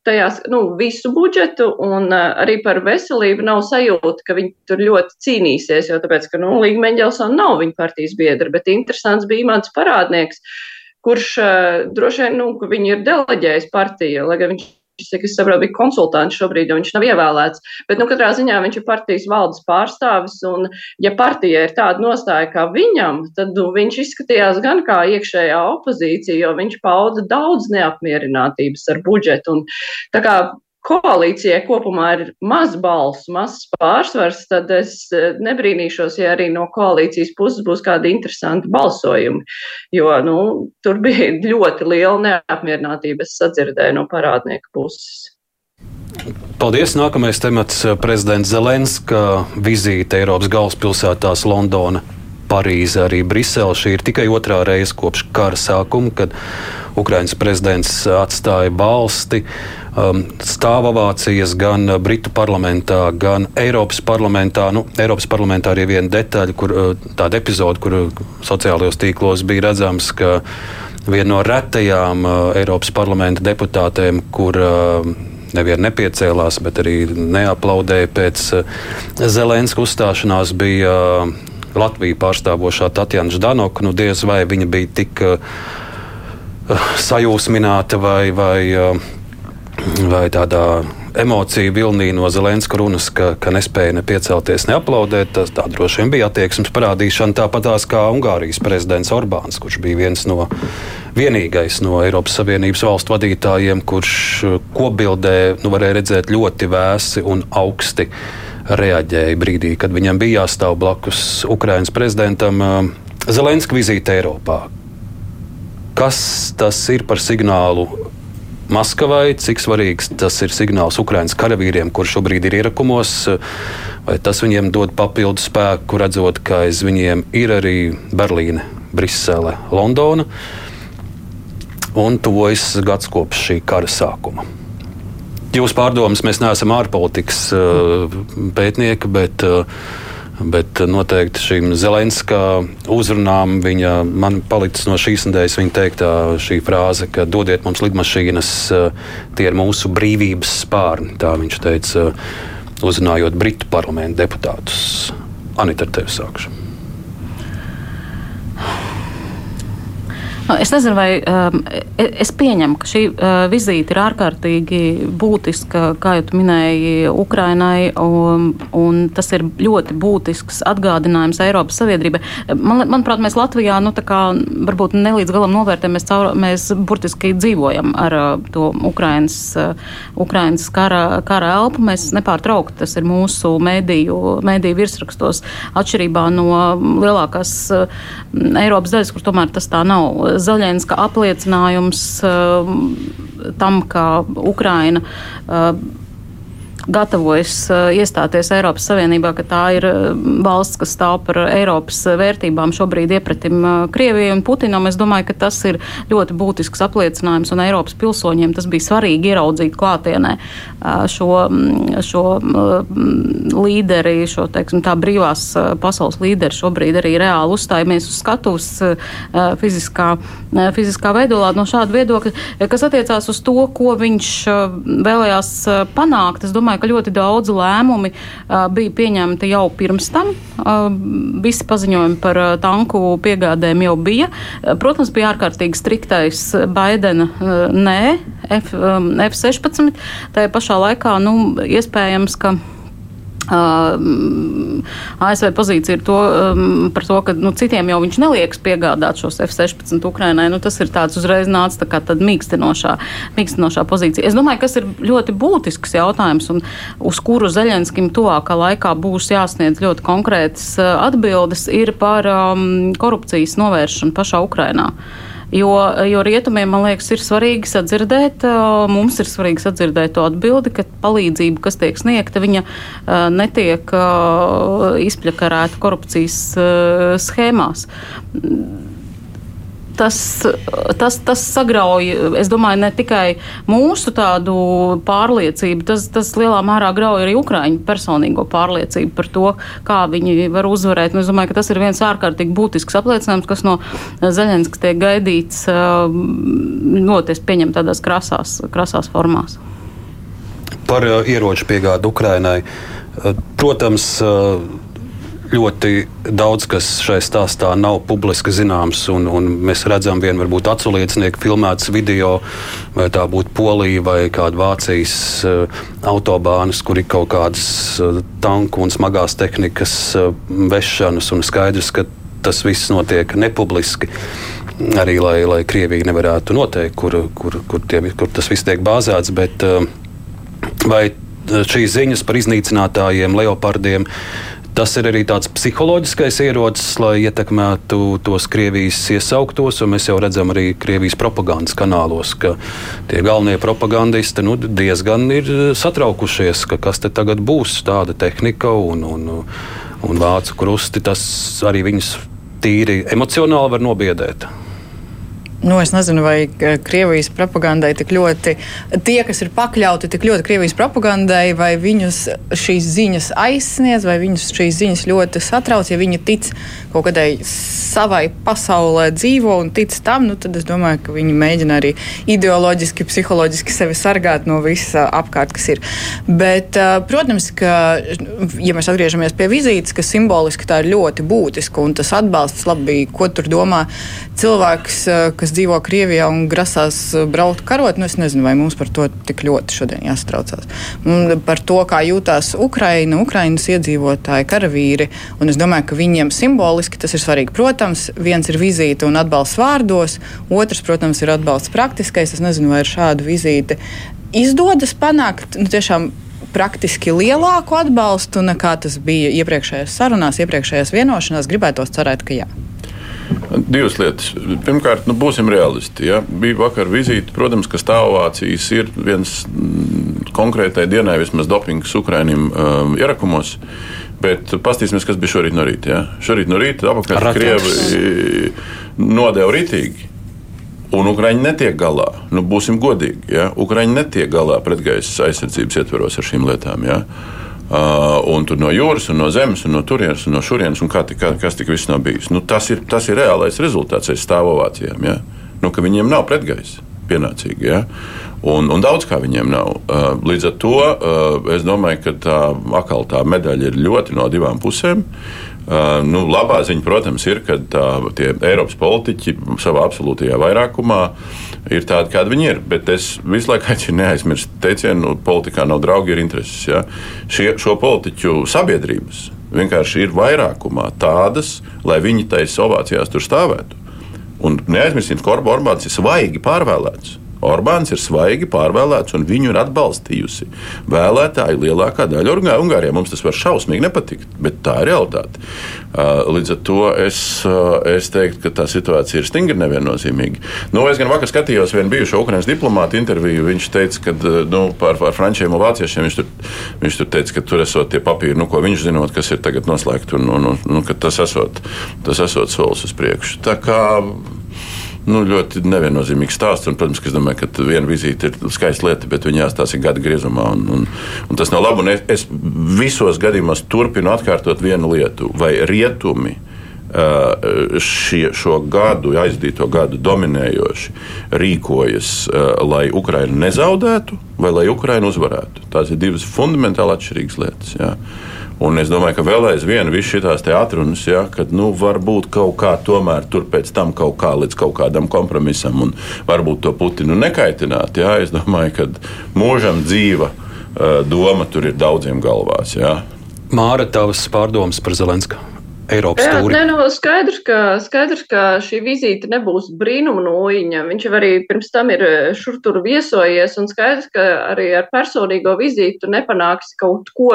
tajās nu, visu budžetu, un arī par veselību nav sajūta, ka viņi tur ļoti cīnīsies, jo tāpēc, ka, nu, Līga Meņģelsona nav viņa partijas biedra, bet interesants bija mans parādnieks, kurš droši vien, nu, ka viņi ir deleģējis partiju, lai gan viņš cik es saprotu, bija konsultants šobrīd, jo viņš nav ievēlēts. Bet, nu, katrā ziņā viņš ir partijas valdes pārstāvis, un, ja partija ir tāda nostāja kā viņam, tad nu, viņš izskatījās gan kā iekšējā opozīcija, jo viņš pauda daudz neapmierinātības ar budžetu. Un, tā kā koalīcijai kopumā ir maz balsu, mazs pārsvars, tad es eh, nebrīnīšos, ja arī no koalīcijas puses būs kādi interesanti balsojumi. Jo nu, tur bija ļoti liela neapmierinātība, es sadzirdēju no parādnieka puses. Paldies! Nākamais temats - prezidents Zelenska vizīte Eiropas galvaspilsētās Londona, Parīze, arī Brisele. Šī ir tikai otrā reize kopš kara sākuma, kad Ukraiņas prezidents atstāja valsti um, stāv ovācijas gan Britu parlamentā, gan Eiropas parlamentā. Nu, Eiropas parlamentā arī viena detaļa, kur uh, tāda epizode, kur sociālajos tīklos bija redzams, ka viena no retajām uh, Eiropas parlamenta deputātēm, kur uh, neviena nepiecēlās, bet arī neaplaudēja pēc uh, Zelenska uzstāšanās, bija uh, Latviju pārstāvošā Tatjana Ždanoka. Nu, diez vai viņa bija tik uh, sajūsmināta vai, vai uh, vai tādā emociju vilnī no Zelenska runas, ka, ka nespēja ne piecelties, ne aplaudēt. Tas tā droši vien bija attieksmes parādīšana, tāpatās kā Ungārijas prezidents Orbāns, kurš bija viens no vienīgais no Eiropas Savienības valstu vadītājiem, kurš kopbildē nu, varēja redzēt ļoti vēsi un augsti reaģēja brīdī, kad viņam bija jāstāv blakus Ukraiņas prezidentam Zelenska vizīte Eiropā. Kas tas ir par signālu Maskavai, cik svarīgs tas ir signāls Ukraiņas karavīriem, kurš šobrīd ir ierakumos, vai tas viņiem dod papildu spēku, redzot, ka aiz viņiem ir arī Berlīne, Brisele, Londona. Un tuvojas gads kopš šī kara sākuma. Jūsu pārdomas, mēs neesam ārpolitikas uh, pētnieki, bet uh, Bet noteikti šīm Zelenska uzrunām viņa man palicis no šīs nedēļas viņa teiktā šī frāze, ka dodiet mums lidmašīnas, tie ir mūsu brīvības spārni. Tā viņš teica, uzrunājot Britu parlamentu deputātus. Anita, ar tevi sākšu. Nu, es nezinu, vai um, e, es pieņemu, ka šī uh, vizīte ir ārkārtīgi būtiska, kā jau minēji, Ukrainai, un, un tas ir ļoti būtisks atgādinājums Eiropas Savienībai. Man, manuprāt, mēs Latvijā nu, kā, varbūt ne līdz galam novērtējam, mēs, caur, mēs burtiski dzīvojam ar uh, to Ukrainas, uh, Ukrainas kara, kara elpu. Mēs nepārtraukti tas ir mūsu mēdīju, mēdīju virsrakstos, atšķirībā no lielākās uh, Eiropas daļas, kur tomēr tas tā nav Zaļenska apliecinājums uh, tam, ka Ukraina uh, gatavojas uh, iestāties Eiropas Savienībā, ka tā ir uh, valsts, kas stāv par Eiropas vērtībām šobrīd iepratim Krievijai un Putinam. Es domāju, ka tas ir ļoti būtisks apliecinājums, un Eiropas pilsoņiem tas bija svarīgi ieraudzīt klātienē šo, mm, šo mm, līderi, šo, teiksim, tā brīvās pasaules līderi šobrīd arī reāli uzstājamies uz skatuves fiziskā, fiziskā veidolā no šāda viedokļa, kas attiecās uz to, ko viņš vēlējās panākt. Es domāju, domāju, ka ļoti daudz lēmumi uh, bija pieņemti jau pirms tam. Uh, visi paziņojumi par uh, tanku piegādēm jau bija. Uh, protams, bija ārkārtīgi striktais Baidena uh, nē, F, um, F-16. Tajā pašā laikā, nu, iespējams, ka. Uh, ASV pozīcija ir to, um, par to, ka nu, citiem jau viņš neliekas piegādāt šos F-16 Ukrainai. Nu, tas ir tāds uzreiz nācis tā kā mīkstinošā, mīkstinošā pozīcija. Es domāju, kas ir ļoti būtisks jautājums un uz kuru Zeļenskim tuvākā laikā būs jāsniedz ļoti konkrētas uh, atbildes, ir par um, korupcijas novēršanu pašā Ukrainā. Uh, Jo, jo rietumiem, man liekas, ir svarīgi sadzirdēt, mums ir svarīgi sadzirdēt to atbildi, ka palīdzība, kas tiek sniegta, viņa netiek izpļakarēta korupcijas schēmās tas, tas, tas sagrauj, es domāju, ne tikai mūsu tādu pārliecību, tas, tas lielā mērā grauj arī Ukraiņu personīgo pārliecību par to, kā viņi var uzvarēt. Un es domāju, ka tas ir viens ārkārtīgi būtisks apliecinājums, kas no Zaļenskas tiek gaidīts noties pieņemt tādās krasās, krasās formās. Par uh, ieroču piegādu Ukrainai. Uh, protams, uh, ļoti daudz kas šai stāstā nav publiski zināms. Un, un mēs redzam, viena varbūt aculiecinieku filmētas video, vai tā būtu Polija vai kāda Vācijas uh, autobānas, kur ir kaut kādas uh, tanku un smagās tehnikas uh, vešanas, un skaidrs, ka tas viss notiek nepubliski. Arī lai, lai Krievija nevarētu noteikt, kur, kur, kur, tie, kur tas viss tiek bāzēts. Bet, vai šīs ziņas par iznīcinātājiem, leopardiem, Tas ir arī tāds psiholoģiskais ierocis, lai ietekmētu tos Krievijas iesauktos. Mēs jau redzam arī Krievijas propagandas kanālos, ka tie galvenie propagandisti nu, diezgan ir satraukušies, ka kas te tagad būs, tāda tehnika un, un, un vācu krusti. Tas arī viņus tīri emocionāli var nobiedēt. Nu, es nezinu, vai Krievijas propagandai tik ļoti, tie, kas ir pakļauti tik ļoti Krievijas propagandai, vai viņus šīs ziņas aizsniedz, vai viņus šīs ziņas ļoti satrauc. Ja viņi tic kaut kādai savai pasaulē dzīvo un tic tam, nu, tad es domāju, ka viņi mēģina arī ideoloģiski, psiholoģiski sevi sargāt no visa apkārt, kas ir. Bet, protams, ka, ja mēs atgriežamies pie vizītes, ka simboliski tā ir ļoti būtiska un tas atbalsts labi, ko tur domā cilvēks, kas kas dzīvo Krievijā un grasās uh, braukt karot, nu es nezinu, vai mums par to tik ļoti šodien jāstraucās. Un par to, kā jūtās Ukraina, Ukrainas iedzīvotāji, karavīri, un es domāju, ka viņiem simboliski tas ir svarīgi. Protams, viens ir vizīte un atbalsts vārdos, otrs, protams, ir atbalsts praktiskais. Es nezinu, vai ar šādu vizīti izdodas panākt nu, tiešām praktiski lielāku atbalstu nekā tas bija iepriekšējās sarunās, iepriekšējās vienošanās. Gribētu cerēt, ka jā. Divas lietas. Pirmkārt, nu, būsim realisti. Ja? Bija vakar vizīte. Protams, ka stāvācijas ir viens mm, konkrētai dienai, vismaz dopings Ukraiņiem um, ierakumos. Bet paskatīsimies, kas bija šorīt no rīta. Ja? Šorīt no rīta apakaļ Krievi nodeva ritīgi. Un Ukrāņi netiek galā. Nu, būsim godīgi. Ja? Ukrāņi netiek galā pretgaisa aizsardzības ietveros ar šīm lietām. Ja? Uh, un tur no jūras, un no zemes, un no turienes, un no šurienes, un kā, kā, kas tik viss nav bijis. Nu, tas, ir, tas ir reālais rezultāts aiz stāvovācijām. Ja? Nu, viņiem nav pretgaisa pienācīgi. Ja? Un, un daudz kā viņiem nav. Uh, līdz ar to uh, es domāju, ka tā atkal tā medaļa ir ļoti no divām pusēm. Uh, nu, labā ziņa, protams, ir, ka tā, tie Eiropas politiķi savā absolūtajā vairākumā ir tādi, kādi viņi ir. Bet es visu laiku aicinu neaizmirst teicienu, nu, politikā nav draugi, ir intereses. Ja? Šie, šo politiķu sabiedrības vienkārši ir vairākumā tādas, lai viņi taisa ovācijās tur stāvētu. Un neaizmirsīsim, ka Orbāns ir svaigi pārvēlēts. Orbāns ir svaigi pārvēlēts, un viņu ir atbalstījusi vēlētāju lielākā daļa Ungārijā. Mums tas var šausmīgi nepatikt, bet tā ir realitāte. Uh, līdz ar to es, uh, es teiktu, ka tā situācija ir stingri neviennozīmīga. Nu, es gan vakar skatījos vienu bijušo Ukraiņas diplomātu interviju. Viņš teica, ka uh, nu, par, par frančiem un vāciešiem viņš tur, viņš tur teica, ka tur esot tie papīri, nu, ko viņš zinot, kas ir tagad noslēgti, un, un, un, un ka tas esot, tas esot solis uz priekšu. Tā kā nu, ļoti neviennozīmīgs stāsts. Un, protams, es domāju, ka viena vizīte ir skaista lieta, bet viņa jāstāsta gada griezumā. Un, un, un tas nav labi. Es, es visos gadījumos turpinu atkārtot vienu lietu, vai rietumi šie, šo gadu, aizdīto gadu dominējoši rīkojas, lai Ukraina nezaudētu vai lai Ukraina uzvarētu. Tās ir divas fundamentāli atšķirīgas lietas. Jā. Un es domāju, ka vēl aizvien viss šīs atrunas, ja, kad nu, varbūt kaut kā tomēr tur pēc tam kaut kā līdz kaut kādam kompromisam un varbūt to Putinu nekaitināt. Ja. Es domāju, ka mūžam dzīva doma tur ir daudziem galvās. Ja. Māra, tavas pārdomas par Zelensku? Eiropas Jā, stūri. nē, nu, skaidrs, ka, skaidrs, ka šī vizīte nebūs brīnuma nūjiņa. Viņš jau arī pirms tam ir eh, šur tur viesojies, un skaidrs, ka arī ar personīgo vizīti tu nepanāksi kaut ko,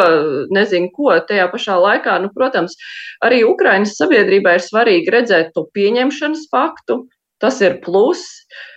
nezinu, ko tajā pašā laikā. Nu, protams, arī Ukrainas sabiedrībā ir svarīgi redzēt to pieņemšanas faktu. Tas ir pluss. Uh,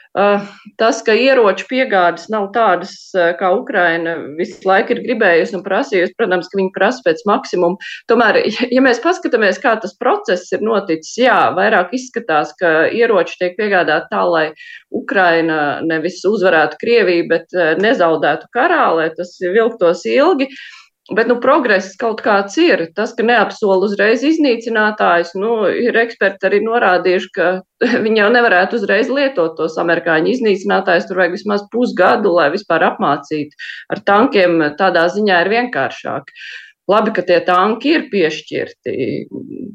tas, ka ieroču piegādes nav tādas, uh, kā Ukraina visu laiku ir gribējusi un prasījusi, protams, ka viņi prasa pēc maksimuma. Tomēr, ja mēs paskatāmies, kā tas process ir noticis, jā, vairāk izskatās, ka ieroči tiek piegādāti tā, lai Ukraina nevis uzvarētu Krieviju, bet uh, nezaudētu karā, lai tas vilktos ilgi. Uh, Bet nu, progress kaut kāds ir. Tas, ka neapsola uzreiz iznīcinātājs, nu, ir eksperti arī norādījuši, ka viņi jau nevarētu uzreiz lietot tos amerikāņu iznīcinātājus. Tur vajag vismaz pusgadu, lai vispār apmācītu. Ar tankiem tādā ziņā ir vienkāršāk. Labi, ka tie tanki ir piešķirti.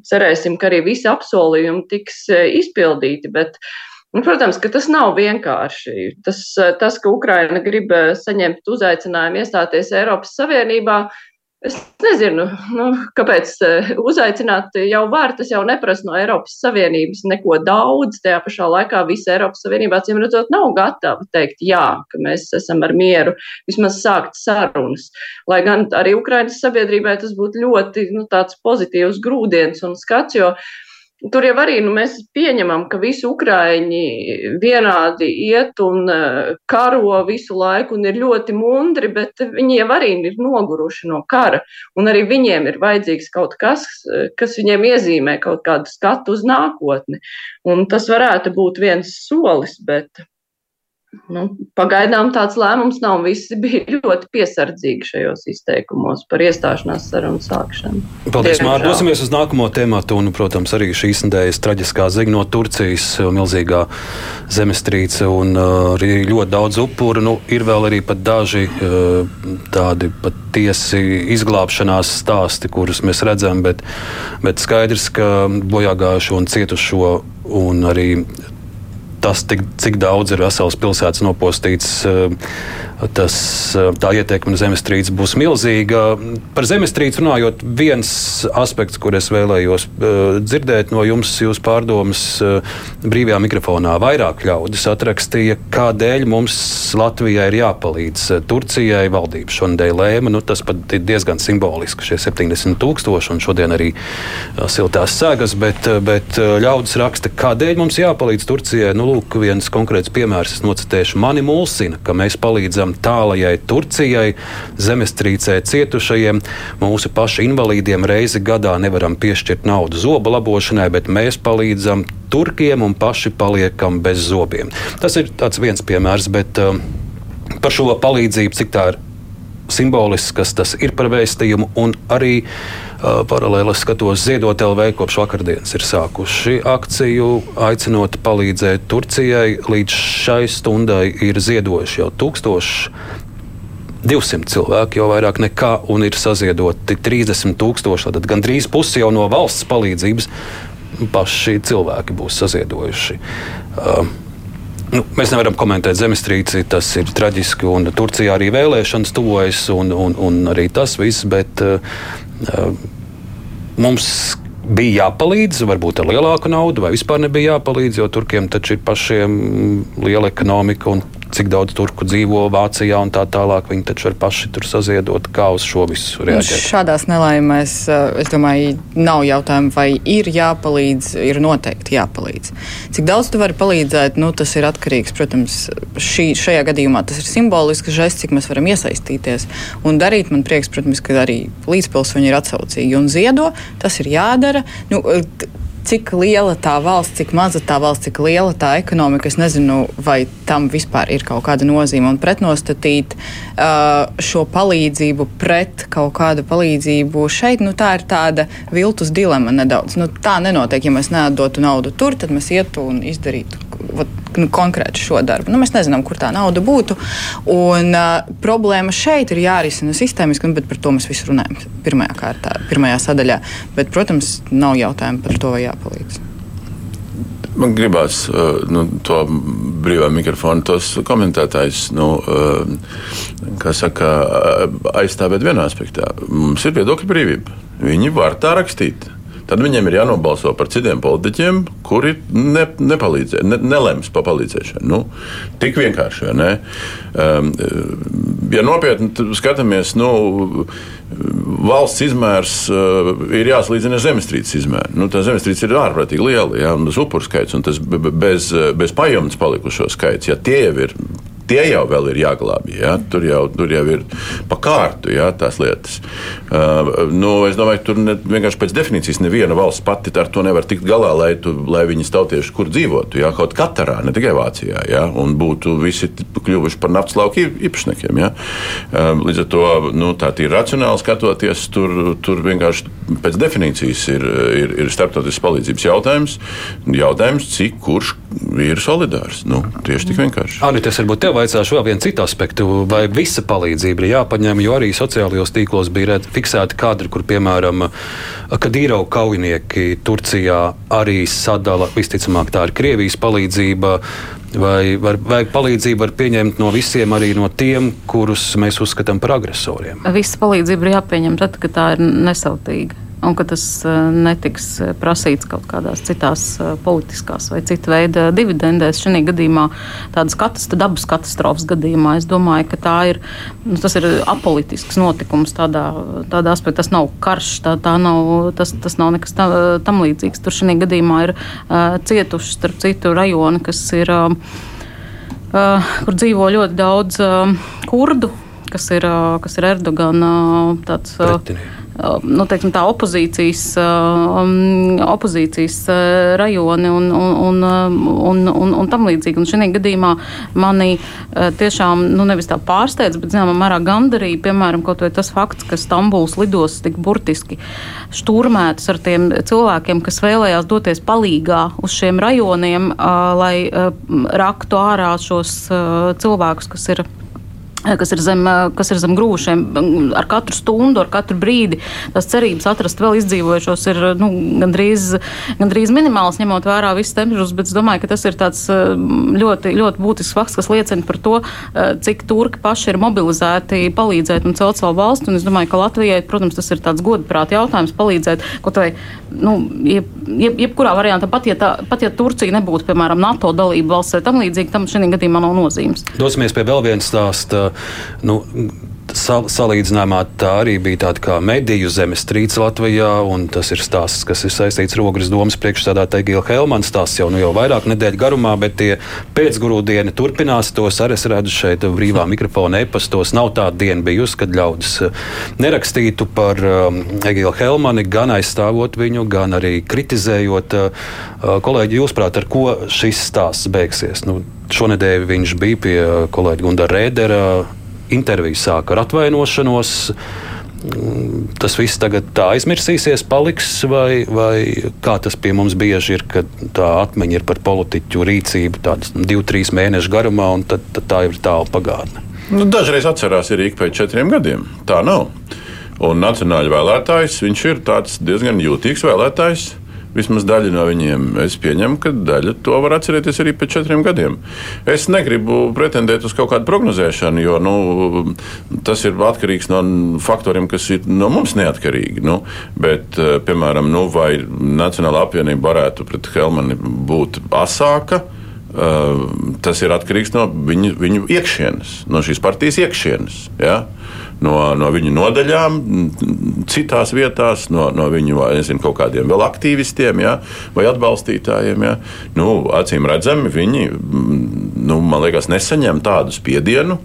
Cerēsim, ka arī visi apsolījumi tiks e, izpildīti. Bet, uh, Un, protams, ka tas nav vienkārši. Tas, tas, ka Ukraina grib eh, saņemt uzaicinājumu iestāties Eiropas Savienībā, es nezinu, nu, kāpēc eh, uzaicināt jau var, tas jau neprasa no Eiropas Savienības neko daudz. Tajā pašā laikā visa Eiropas Savienībā, cīm redzot, nav gatava teikt jā, ka mēs esam ar mieru, vismaz sākt sarunas. Lai gan arī Ukrainas sabiedrībai tas būtu ļoti nu, pozitīvs grūdienis un skats, jo Tur jau arī nu, mēs pieņemam, ka visi ukrāņi vienādi iet un uh, karo visu laiku un ir ļoti mundri, bet viņi jau arī ir noguruši no kara. Un arī viņiem ir vajadzīgs kaut kas, kas viņiem iezīmē kaut kādu skatu uz nākotni. Un tas varētu būt viens solis, bet Nu, pagaidām tāds lēmums nav. Visi bija ļoti piesardzīgi šajos izteikumos par iestāšanās sarunu sākšanu. Paldies, Mārtiņ. Dosimies uz nākamo tēmatu. Un, protams, arī šīs nedēļas traģiskā ziņa no Turcijas, milzīgā zemestrīce un uh, arī ļoti daudz upuru. Nu, ir vēl arī daži uh, tādi patiesi izglābšanās stāsti, kurus mēs redzam, bet, bet skaidrs, ka bojāgājušo un cietušo un arī tas, tik, cik daudz ir vesels pilsētas nopostīts, eh, tas, eh, tā ietekme zemestrīces būs milzīga. Par zemestrīci runājot, viens aspekts, kur es vēlējos eh, dzirdēt no jums, jūs pārdomas brīvajā mikrofonā, vairāk ļaudis atrakstīja, kādēļ mums Latvijai ir jāpalīdz Turcijai. Valdība šonadēļ lēma, nu, tas pat ir diezgan simboliski, šie 70 tūkstoši un šodien arī siltās sēgas, bet, bet ļaudis raksta, kādēļ mums jāpalīdz Turcijai. Nu, lūk, viens konkrēts piemērs, es nocitēšu, mani mulsina, ka mēs palīdzam tālajai Turcijai, zemestrīcē cietušajiem, mūsu pašu invalīdiem reizi gadā nevaram piešķirt naudu zobu labošanai, bet mēs palīdzam turkiem un paši paliekam bez zobiem. Tas ir viens piemērs, bet um, par šo palīdzību, cik tā ir simbolisks, kas tas ir par vēstījumu, un arī paralēli skatos Ziedot LV kopš vakardienas ir sākuši akciju, aicinot palīdzēt Turcijai. Līdz šai stundai ir ziedojuši jau tūkstoši. 200 cilvēki jau vairāk nekā, un ir saziedoti 30 tūkstoši. Tad gandrīz pusi jau no valsts palīdzības paši cilvēki būs saziedojuši. Uh, Nu, mēs nevaram komentēt zemestrīci, tas ir traģiski. Turcijā arī vēlēšanas tuvojas, un, un, un arī tas viss. Bet uh, mums bija jāpalīdz, varbūt ar lielāku naudu, vai vispār nebija jāpalīdz, jo turkiem taču ir pašiem liela ekonomika un cik daudz turku dzīvo Vācijā un tā tālāk. Viņi taču var paši tur saziedot, kā uz šo visu reaģēt. Šādās nelaimēs, eh, es domāju, nav jautājumu, vai ir jāpalīdz, ir noteikti jāpalīdz. Cik daudz tu vari palīdzēt, nu, tas ir atkarīgs, protams, šī, šajā gadījumā tas ir simbolisks žests, cik mēs varam iesaistīties un darīt. Man prieks, protams, ka arī līdzpilsoņi ir atsaucīgi un ziedo, tas ir jādara. Nu, cik liela tā valsts, cik maza tā valsts, cik liela tā ekonomika. Es nezinu, vai tam vispār ir kaut kāda nozīme. Un pretnostatīt uh, šo palīdzību pret kaut kādu palīdzību šeit, nu, tā ir tāda viltus dilema nedaudz. Nu, tā nenotiek, ja mēs nedotu naudu tur, tad mēs ietu un izdarītu vat, nu, konkrēti šo darbu. Nu, mēs nezinām, kur tā nauda būtu. Un, uh, problēma šeit ir jārisina sistēmiski, bet par to mēs visu runājam pirmajā kārtā, pirmajā sadaļā. Bet, protams, nav jautājumu par to, vai jāpalīdz. Man gribās nu, to brīvā mikrofonu, tos komentētājus, nu, kā saka, aizstāvēt vienā aspektā. Mums ir viedokļa brīvība. Viņi var tā rakstīt tad viņiem ir jānobalso par citiem politiķiem, kuri ne, nepalīdzē, ne, nelems par palīdzēšanu. Nu, tik vienkārši, ne? Um, ja nopietni skatāmies, nu, valsts izmērs uh, ir jāsalīdzina ar zemestrīces izmēru. Nu, tā zemestrīce ir ārprātīgi liela, ja, un tas upuru skaits un tas bez, bez pajumtes palikušo skaits, ja tie jau ir tie jau ir jāglābj. Ja? Tur, jau, tur jau ir pa kārtu ja, tās lietas. Uh, nu, es domāju, ka tur ne, vienkārši pēc definīcijas neviena valsts pati ar to nevar tikt galā, lai, tu, lai viņas tautieši kur dzīvotu. Ja? Kaut Katarā, ne tikai Vācijā, ja? un būtu visi kļuvuši par naftas lauku īpašniekiem. Ja? Uh, līdz ar to nu, tā ir racionāli skatoties, tur, tur vienkārši pēc definīcijas ir, ir, ir starptautiskas palīdzības jautājums. Jautājums, cik kurš ir solidārs. Nu, tieši tik vienkārši. Arī tas varbūt tev pavaicāšu vēl vienu citu aspektu. Vai visa palīdzība ir jāpaņem, jo arī sociālajos tīklos bija fiksēti kadri, kur, piemēram, kad īrau kaujinieki Turcijā arī sadala, visticamāk, tā ir Krievijas palīdzība. Vai var, vajag palīdzību var pieņemt no visiem, arī no tiem, kurus mēs uzskatām par agresoriem? Visa palīdzība ir jāpieņem tad, kad tā ir nesautīga un ka tas eh, netiks eh, prasīts kaut kādās citās eh, politiskās vai citu veidu dividendēs. Šajā gadījumā, tādas katast dabas katastrofas gadījumā, es domāju, ka ir, nu, tas ir apolitisks notikums tādā, tādā aspektā. Tas nav karš, tā, tā nav, tas, tas nav nekas tā, tam līdzīgs. Tur šajā gadījumā ir uh, cietuši starp citu rajoni, kas ir, uh, uh, kur dzīvo ļoti daudz uh, kurdu, kas ir, uh, kas ir Erdogana tāds. Pretinī nu, teiksim, tā opozīcijas, um, opozīcijas uh, rajoni un, un, un, un, un tam līdzīgi. Un šajā gadījumā mani uh, tiešām nu, nevis tā pārsteidz, bet zināmā mērā gandarīja, piemēram, kaut vai tas fakts, ka Stambuls lidos tik burtiski šturmētas ar tiem cilvēkiem, kas vēlējās doties palīgā uz šiem rajoniem, uh, lai raktu ārā šos cilvēkus, kas ir kas ir, zem, kas ir zem grūšiem. Ar katru stundu, ar katru brīdi tās cerības atrast vēl izdzīvojušos ir nu, gandrīz, gandrīz minimāls, ņemot vērā visus temperatūras, bet es domāju, ka tas ir ļoti, ļoti būtisks fakts, kas liecina par to, cik turki paši ir mobilizēti palīdzēt un celt savu valstu. Un es domāju, ka Latvijai, protams, tas ir tāds godprāt jautājums palīdzēt kaut vai, nu, jeb, jeb, jebkurā variantā, pat ja, tā, pat ja Turcija nebūtu, piemēram, NATO dalība valsts vai tam līdzīgi, tam šī gadījumā nav nozīmes. Dosimies pie vēl viens stāsts nu, sal, salīdzinājumā tā arī bija tāda kā mediju zemestrīce Latvijā, un tas ir stāsts, kas ir saistīts ar Ogres domas priekšstādātāju Gila Helmanu. Stāsts jau, nu, jau vairāk nedēļu garumā, bet tie pēcgrūdieni turpinās. Tos arī es redzu šeit brīvā mikrofona e-pastos. Nav tāda diena bijusi, kad ļaudis eh, nerakstītu par um, Egilu Helmani, gan aizstāvot viņu, gan arī kritizējot. Uh, kolēģi, jūs prāt, ar ko šis stāsts beigsies? Nu, Šonadēļ viņš bija pie kolēģa Gunda Rēdera intervija sāka ar atvainošanos. Tas viss tagad tā aizmirsīsies, paliks, vai, vai kā tas pie mums bieži ir, kad tā atmiņa ir par politiķu rīcību tādas divu, trīs mēnešu garumā, un tad, tad tā ir tālu pagātne. Nu, dažreiz atcerās arī ik pēc četriem gadiem. Tā nav. Un nacionāļu vēlētājs, viņš ir diezgan jūtīgs vēlētājs. Vismaz daļa no viņiem. Es pieņemu, ka daļa to var atcerēties arī pēc četriem gadiem. Es negribu pretendēt uz kaut kādu prognozēšanu, jo nu, tas ir atkarīgs no faktoriem, kas ir no mums neatkarīgi. Nu, bet, eh, piemēram, nu, vai Nacionāla apvienība varētu pret Helmani būt asāka? Uh, tas ir atkarīgs no viņu, viņu iekšienes, no šīs partijas iekšienes. Ja? No, no viņu nodaļām, citās vietās, no, no viņu nezinu, kaut kādiem vēl aktīvistiem ja, vai atbalstītājiem. Ja. Nu, acīm redzami, viņi nu, man liekas, nesaņem tādu spiedienu.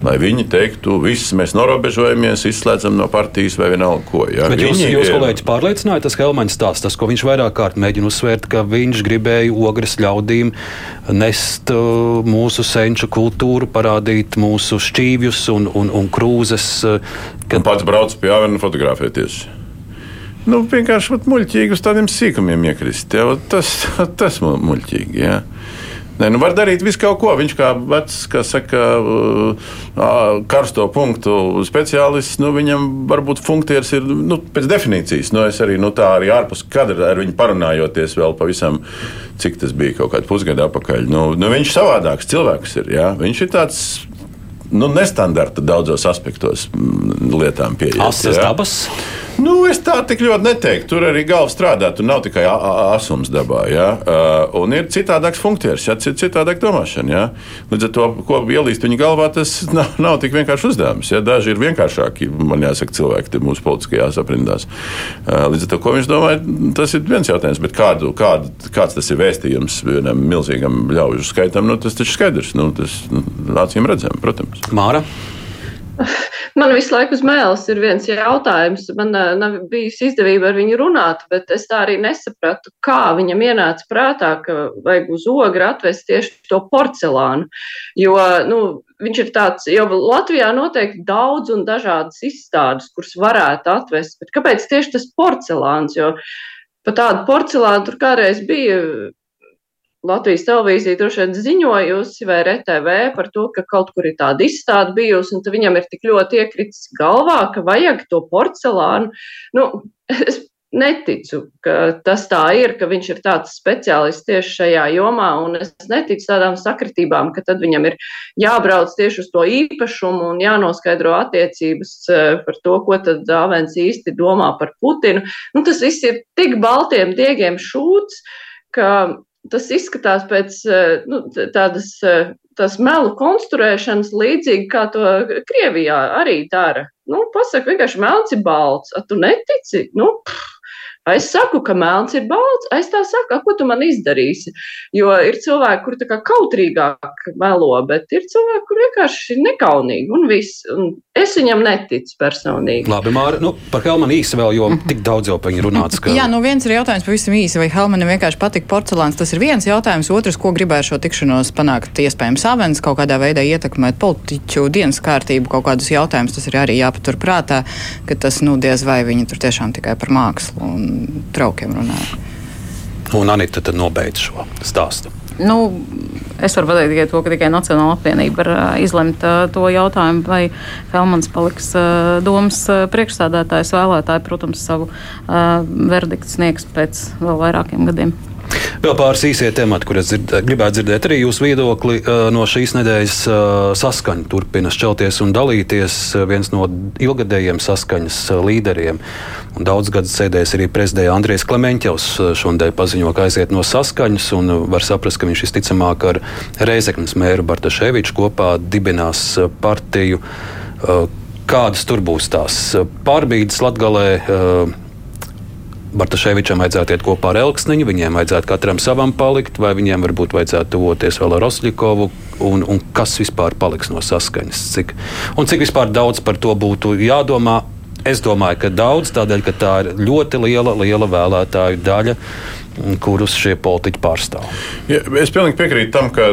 Lai viņi teiktu, viss mēs norobežojamies, izslēdzam no partijas vai vienalga ko. Ja? Bet jūs, Viņi jūs kolēģis pārliecināja, tas Helmaņa stāsts, tas, ko viņš vairāk kārt mēģina uzsvērt, ka viņš gribēja ogres ļaudīm nest uh, mūsu senču kultūru, parādīt mūsu šķīvjus un, un, un krūzes. uh, Un pats brauc pie Avena fotografēties. Nu, vienkārši muļķīgi uz tādiem sīkumiem iekrist. Ja? Tas, tas mu- muļķīgi. Ja? Nē, nu var darīt visu kaut ko. Viņš kā vecs, kā saka, karsto punktu speciālists, nu, viņam varbūt funkcijas ir nu, pēc definīcijas. Nu, es arī nu, tā arī ārpus kadra ar viņu parunājoties vēl pavisam, cik tas bija kaut kādu pusgadu atpakaļ. Nu, nu, viņš savādāks cilvēks ir. Ja? Viņš ir tāds. Nu, nestandarta daudzos aspektos mm, lietām pieejams. Asas dabas. Nu, es tā tik ļoti neteiktu. Tur arī galva strādā. Tur nav tikai asums dabā. Ja? Uh, un ir citādāks funkcijas, ja? cit- citādāk domāšana. Ja? Līdz ar to, ko ielīst viņa galvā, tas nav, nav tik vienkārši uzdevums. Ja? Daži ir vienkāršāki, man jāsaka, cilvēki mūsu politiskajās aprindās. Uh, līdz ar to, ko viņš domā, tas ir viens jautājums. Bet kādu, kādu, kāds tas ir vēstījums vienam milzīgam ļaužu skaitam, nu, tas taču skaidrs. Nu, tas nu, acīm redzam, protams. Māra. Man visu laiku uz mēles ir viens jautājums. Man uh, nav bijusi izdevība ar viņu runāt, bet es tā arī nesapratu, kā viņam ienāca prātā, ka vajag uz ogru atvest tieši to porcelānu. Jo nu, viņš ir tāds, jau Latvijā noteikti daudz un dažādas izstādes, kuras varētu atvest, bet kāpēc tieši tas porcelāns? Jo par tādu porcelānu tur kādreiz bija Latvijas televīzija droši vien ziņojusi vai RTV par to, ka kaut kur ir tāda izstāde bijusi, un viņam ir tik ļoti iekritis galvā, ka vajag to porcelānu. Nu, es neticu, ka tas tā ir, ka viņš ir tāds speciālists tieši šajā jomā, un es neticu tādām sakritībām, ka tad viņam ir jābrauc tieši uz to īpašumu un jānoskaidro attiecības eh, par to, ko tad Dāvens īsti domā par Putinu. Nu, tas viss ir tik baltiem diegiem šūts, ka tas izskatās pēc eh, nu, tādas eh, tās melu konstruēšanas, līdzīgi kā to Krievijā arī dara. Nu, pasaka, vienkārši melns ir balts. A, tu netici? Nu, pff, Es saku, ka melns ir balts, es tā saku, a, ko tu man izdarīsi. Jo ir cilvēki, kuri tā kā kautrīgāk melo, bet ir cilvēki, kuri vienkārši ir nekaunīgi un viss. Un es viņam neticu personīgi. Labi, Māra. Nu, par Helmanu īsi vēl, jo tik daudz jau par viņu runāts. Ka... Jā, nu viens ir jautājums pavisam īsi, vai Helmanam vienkārši patīk porcelāns. Tas ir viens jautājums. Otrs, ko gribēja šo tikšanos panākt, iespējams, Avens kaut kādā veidā ietekmēt politiķu dienas kārtību, kaut kādus jautājumus. Tas ir arī jāpatur prātā, ka tas, nu, diez vai viņi tur tiešām tikai par mākslu un traukiem runāja. Un Anita tad nobeidz šo stāstu. Nu, es varu pateikt tikai to, ka tikai Nacionāla apvienība var izlemt to jautājumu, vai Helmans paliks domas priekšstādātājs vēlētāji, protams, savu verdiktu sniegs pēc vēl vairākiem gadiem. Vēl pāris īsie temati, kurus dzird, gribētu dzirdēt arī jūsu viedokli uh, no šīs nedēļas uh, saskaņa. Turpina šķelties un dalīties uh, viens no ilgadējiem saskaņas līderiem. Daudz gadus sēdējis arī prezidents Andrijs Klemenķevs. uh, Šonadēļ paziņo, ka aiziet no saskaņas un var saprast, ka viņš visticamāk ar Reizeknas mēru Bartaševiču kopā dibinās partiju. Kādas tur būs tās pārbīdes Latgalē? Bartaševičam vajadzētu iet kopā ar Elksniņu, viņiem vajadzētu katram savam palikt, vai viņiem varbūt vajadzētu tuvoties vēl ar Rosļikovu, un, un kas vispār paliks no saskaņas. Cik, un cik vispār daudz par to būtu jādomā? Es domāju, ka daudz tādēļ, ka tā ir ļoti liela, liela vēlētāju daļa, kurus šie politiķi pārstāv. Ja, es pilnīgi piekrītu tam, ka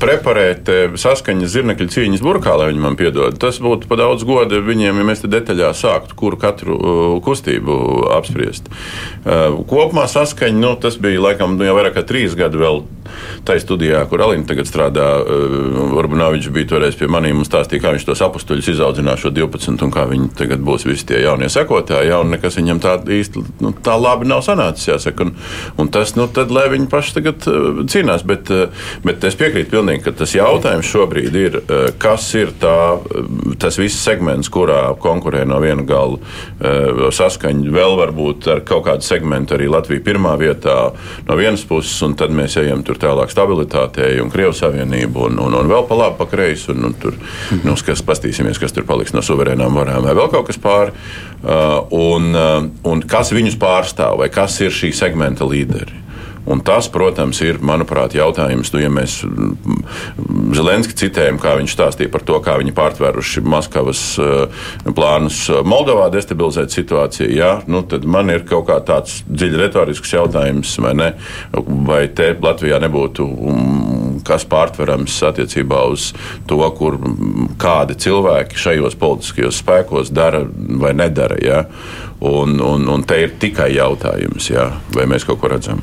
preparēt eh, saskaņas zirnekļa cīņas burkā, lai viņi man piedod, tas būtu pa daudz goda viņiem, ja mēs te detaļā sāktu, kuru katru uh, kustību apspriest. Uh, kopumā saskaņa, nu, tas bija laikam nu, jau vairāk kā trīs gadi vēl tajā studijā, kur Alina tagad strādā. Varbūt Nāviņš bija toreiz pie maniem un stāstīja, kā viņš tos apstuļus izaudzinās šo 12 un kā viņi tagad būs visi tie jaunie sekotāji, ja, un nekas viņam tā īsti nu, tā labi nav sanācis, jāsaka. Un, Un tas, nu, tad, lai viņi paši tagad uh, cīnās, bet, uh, bet es piekrītu pilnīgi, ka tas jautājums šobrīd ir, kas ir tā, tas viss segments, kurā konkurē no viena gala saskaņa. Vēl varbūt ar kaut kādu segmentu arī Latvija pirmā vietā no vienas puses, un tad mēs ejam tur tālāk stabilitātei un Krievijas Savienību un, un, un vēl pa labi, pa kreisi, un, un tur, nu, kas pastīsimies, kas tur paliks no suverēnām varām vai vēl kaut kas pāri. Uh, un, uh, un kas viņus pārstāv vai kas ir šī segmenta līderi. Un tas, protams, ir, manuprāt, jautājums, nu, ja mēs Zelenski citējam, kā viņš stāstīja par to, kā viņi pārtvēruši Maskavas plānus Moldovā destabilizēt situāciju, jā, nu, tad man ir kaut kā tāds dziļi retorisks jautājums, vai ne? Vai te Latvijā nebūtu um, kas pārtverams attiecībā uz to, kur kādi cilvēki šajos politiskajos spēkos dara vai nedara. Ja? Un, un, un te ir tikai jautājums, ja? vai mēs kaut ko redzam.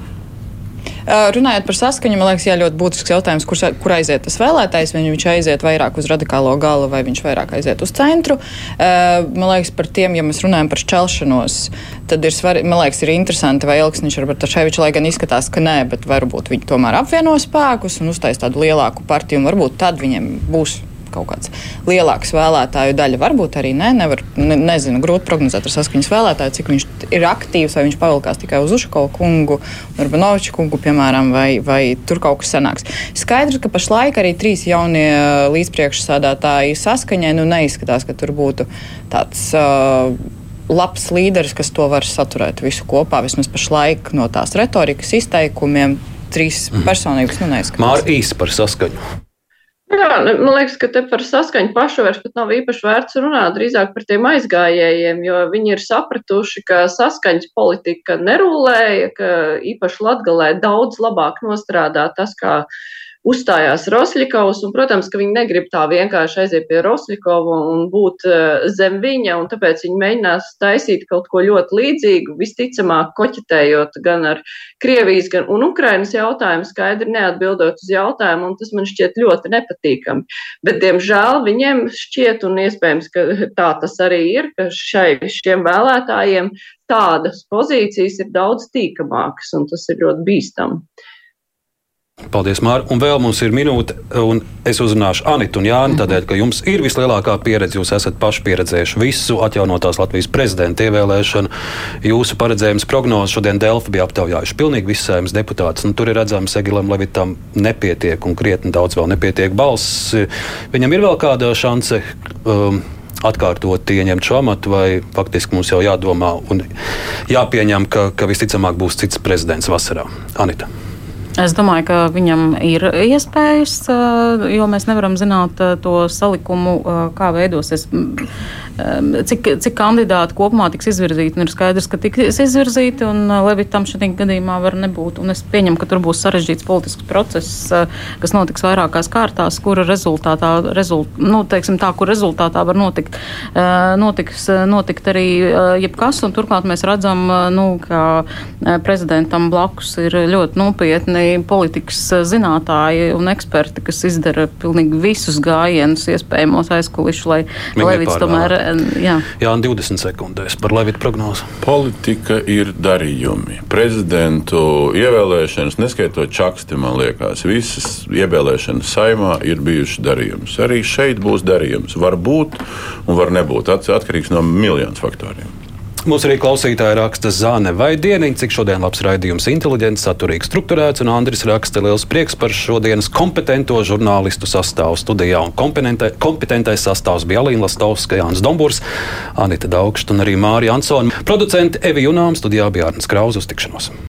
Runājot par saskaņu, man liekas, jā, ļoti būtisks jautājums, kur, kur aiziet tas vēlētājs. Vai viņš aiziet vairāk uz radikālo galu, vai viņš vairāk aiziet uz centru. Man liekas, par tiem, ja mēs runājam par šķelšanos, tad ir svarīgi, man liekas, ir interesanti, vai Elksniņš ar Bartaševiču, lai gan izskatās, ka nē, bet varbūt viņi tomēr apvieno spēkus un uztais tādu lielāku partiju, un varbūt tad viņiem būs kaut kāds lielāks vēlētāju daļa. Varbūt arī ne, nevar, ne, nezinu, grūti prognozēt ar saskaņas vēlētāju, cik viņš ir aktīvs, vai viņš pavilkās tikai uz Ušakovu kungu, Urbanoviču kungu, piemēram, vai, vai tur kaut kas sanāks. Skaidrs, ka pašlaik arī trīs jaunie līdzpriekšsādātāji saskaņai nu, neizskatās, ka tur būtu tāds. Uh, labs līderis, kas to var saturēt visu kopā, vismaz pašlaik no tās retorikas izteikumiem, trīs mm. personības nu, neizskatās. Māra īsi par saskaņu. Jā, man liekas, ka te par saskaņu pašu vairs nav īpaši vērts runāt, drīzāk par tiem aizgājējiem, jo viņi ir sapratuši, ka saskaņas politika nerulēja, ka īpaši Latgalē daudz labāk nostrādā tas, kā uzstājās Rosļikovs, un, protams, ka viņi negrib tā vienkārši aiziet pie Rosļikova un būt uh, zem viņa, un tāpēc viņi mēģinās taisīt kaut ko ļoti līdzīgu, visticamāk koķitējot gan ar Krievijas, gan un Ukrainas jautājumu, skaidri neatbildot uz jautājumu, un tas man šķiet ļoti nepatīkami. Bet, diemžēl, viņiem šķiet, un iespējams, ka tā tas arī ir, ka šai, šiem vēlētājiem tādas pozīcijas ir daudz tīkamākas, un tas ir ļoti bīstami. Paldies, Mārtiņ. Un vēl mums ir minūte, un es uzrunāšu Anitu un Jāni, tādēļ, ka jums ir vislielākā pieredze. Jūs esat paši pieredzējuši visu atjaunotās Latvijas prezidenta ievēlēšanu. Jūsu paredzējums prognozes šodien Delfi bija aptaujājuši pilnīgi visas saimnes deputātus. Nu, tur ir redzams, Egilam Levitam nepietiek un krietni daudz vēl nepietiek balss. Viņam ir vēl kāda šanse. Um, atkārtot ieņemt šo amatu, vai faktiski mums jau jādomā un jāpieņem, ka, ka visticamāk būs cits prezidents vasarā? Anita. Es domāju, ka viņam ir iespējas, jo mēs nevaram zināt to salikumu, kā veidosies cik, cik kandidāti kopumā tiks izvirzīti. Ir skaidrs, ka tiks izvirzīti, un Levitam šajā gadījumā var nebūt. Un es pieņemu, ka tur būs sarežģīts politisks process, kas notiks vairākās kārtās, kura rezultātā, rezult, nu, teiksim, tā, kur rezultātā var notikt, notiks, notikt arī jebkas. Turklāt mēs redzam, nu, ka prezidentam blakus ir ļoti nopietni politikas zinātāji un eksperti, kas izdara pilnīgi visus gājienus iespējamos aizkulišus, lai Levits tomēr jā. Jā, 20 sekundēs par Levita prognozi. Politika ir darījumi. Prezidentu ievēlēšanas, neskaitot čaksti, man liekas, visas ievēlēšanas saimā ir bijušas darījums. Arī šeit būs darījums. Var būt un var nebūt. Atkarīgs no miljoniem faktoriem. Mūsu arī klausītāji raksta Zāne vai Dieniņa, cik šodien labs raidījums, inteliģents, saturīgs, strukturēts, un Andris raksta liels prieks par šodienas kompetento žurnālistu sastāvu studijā. Un kompetentais sastāvs bija Alīna Lastovska, Jānis Dombūrs, Anita Daugšta un arī Mārija Ansona. Producenti Evi Junām studijā bija Arnes Krauz uz tikšanos.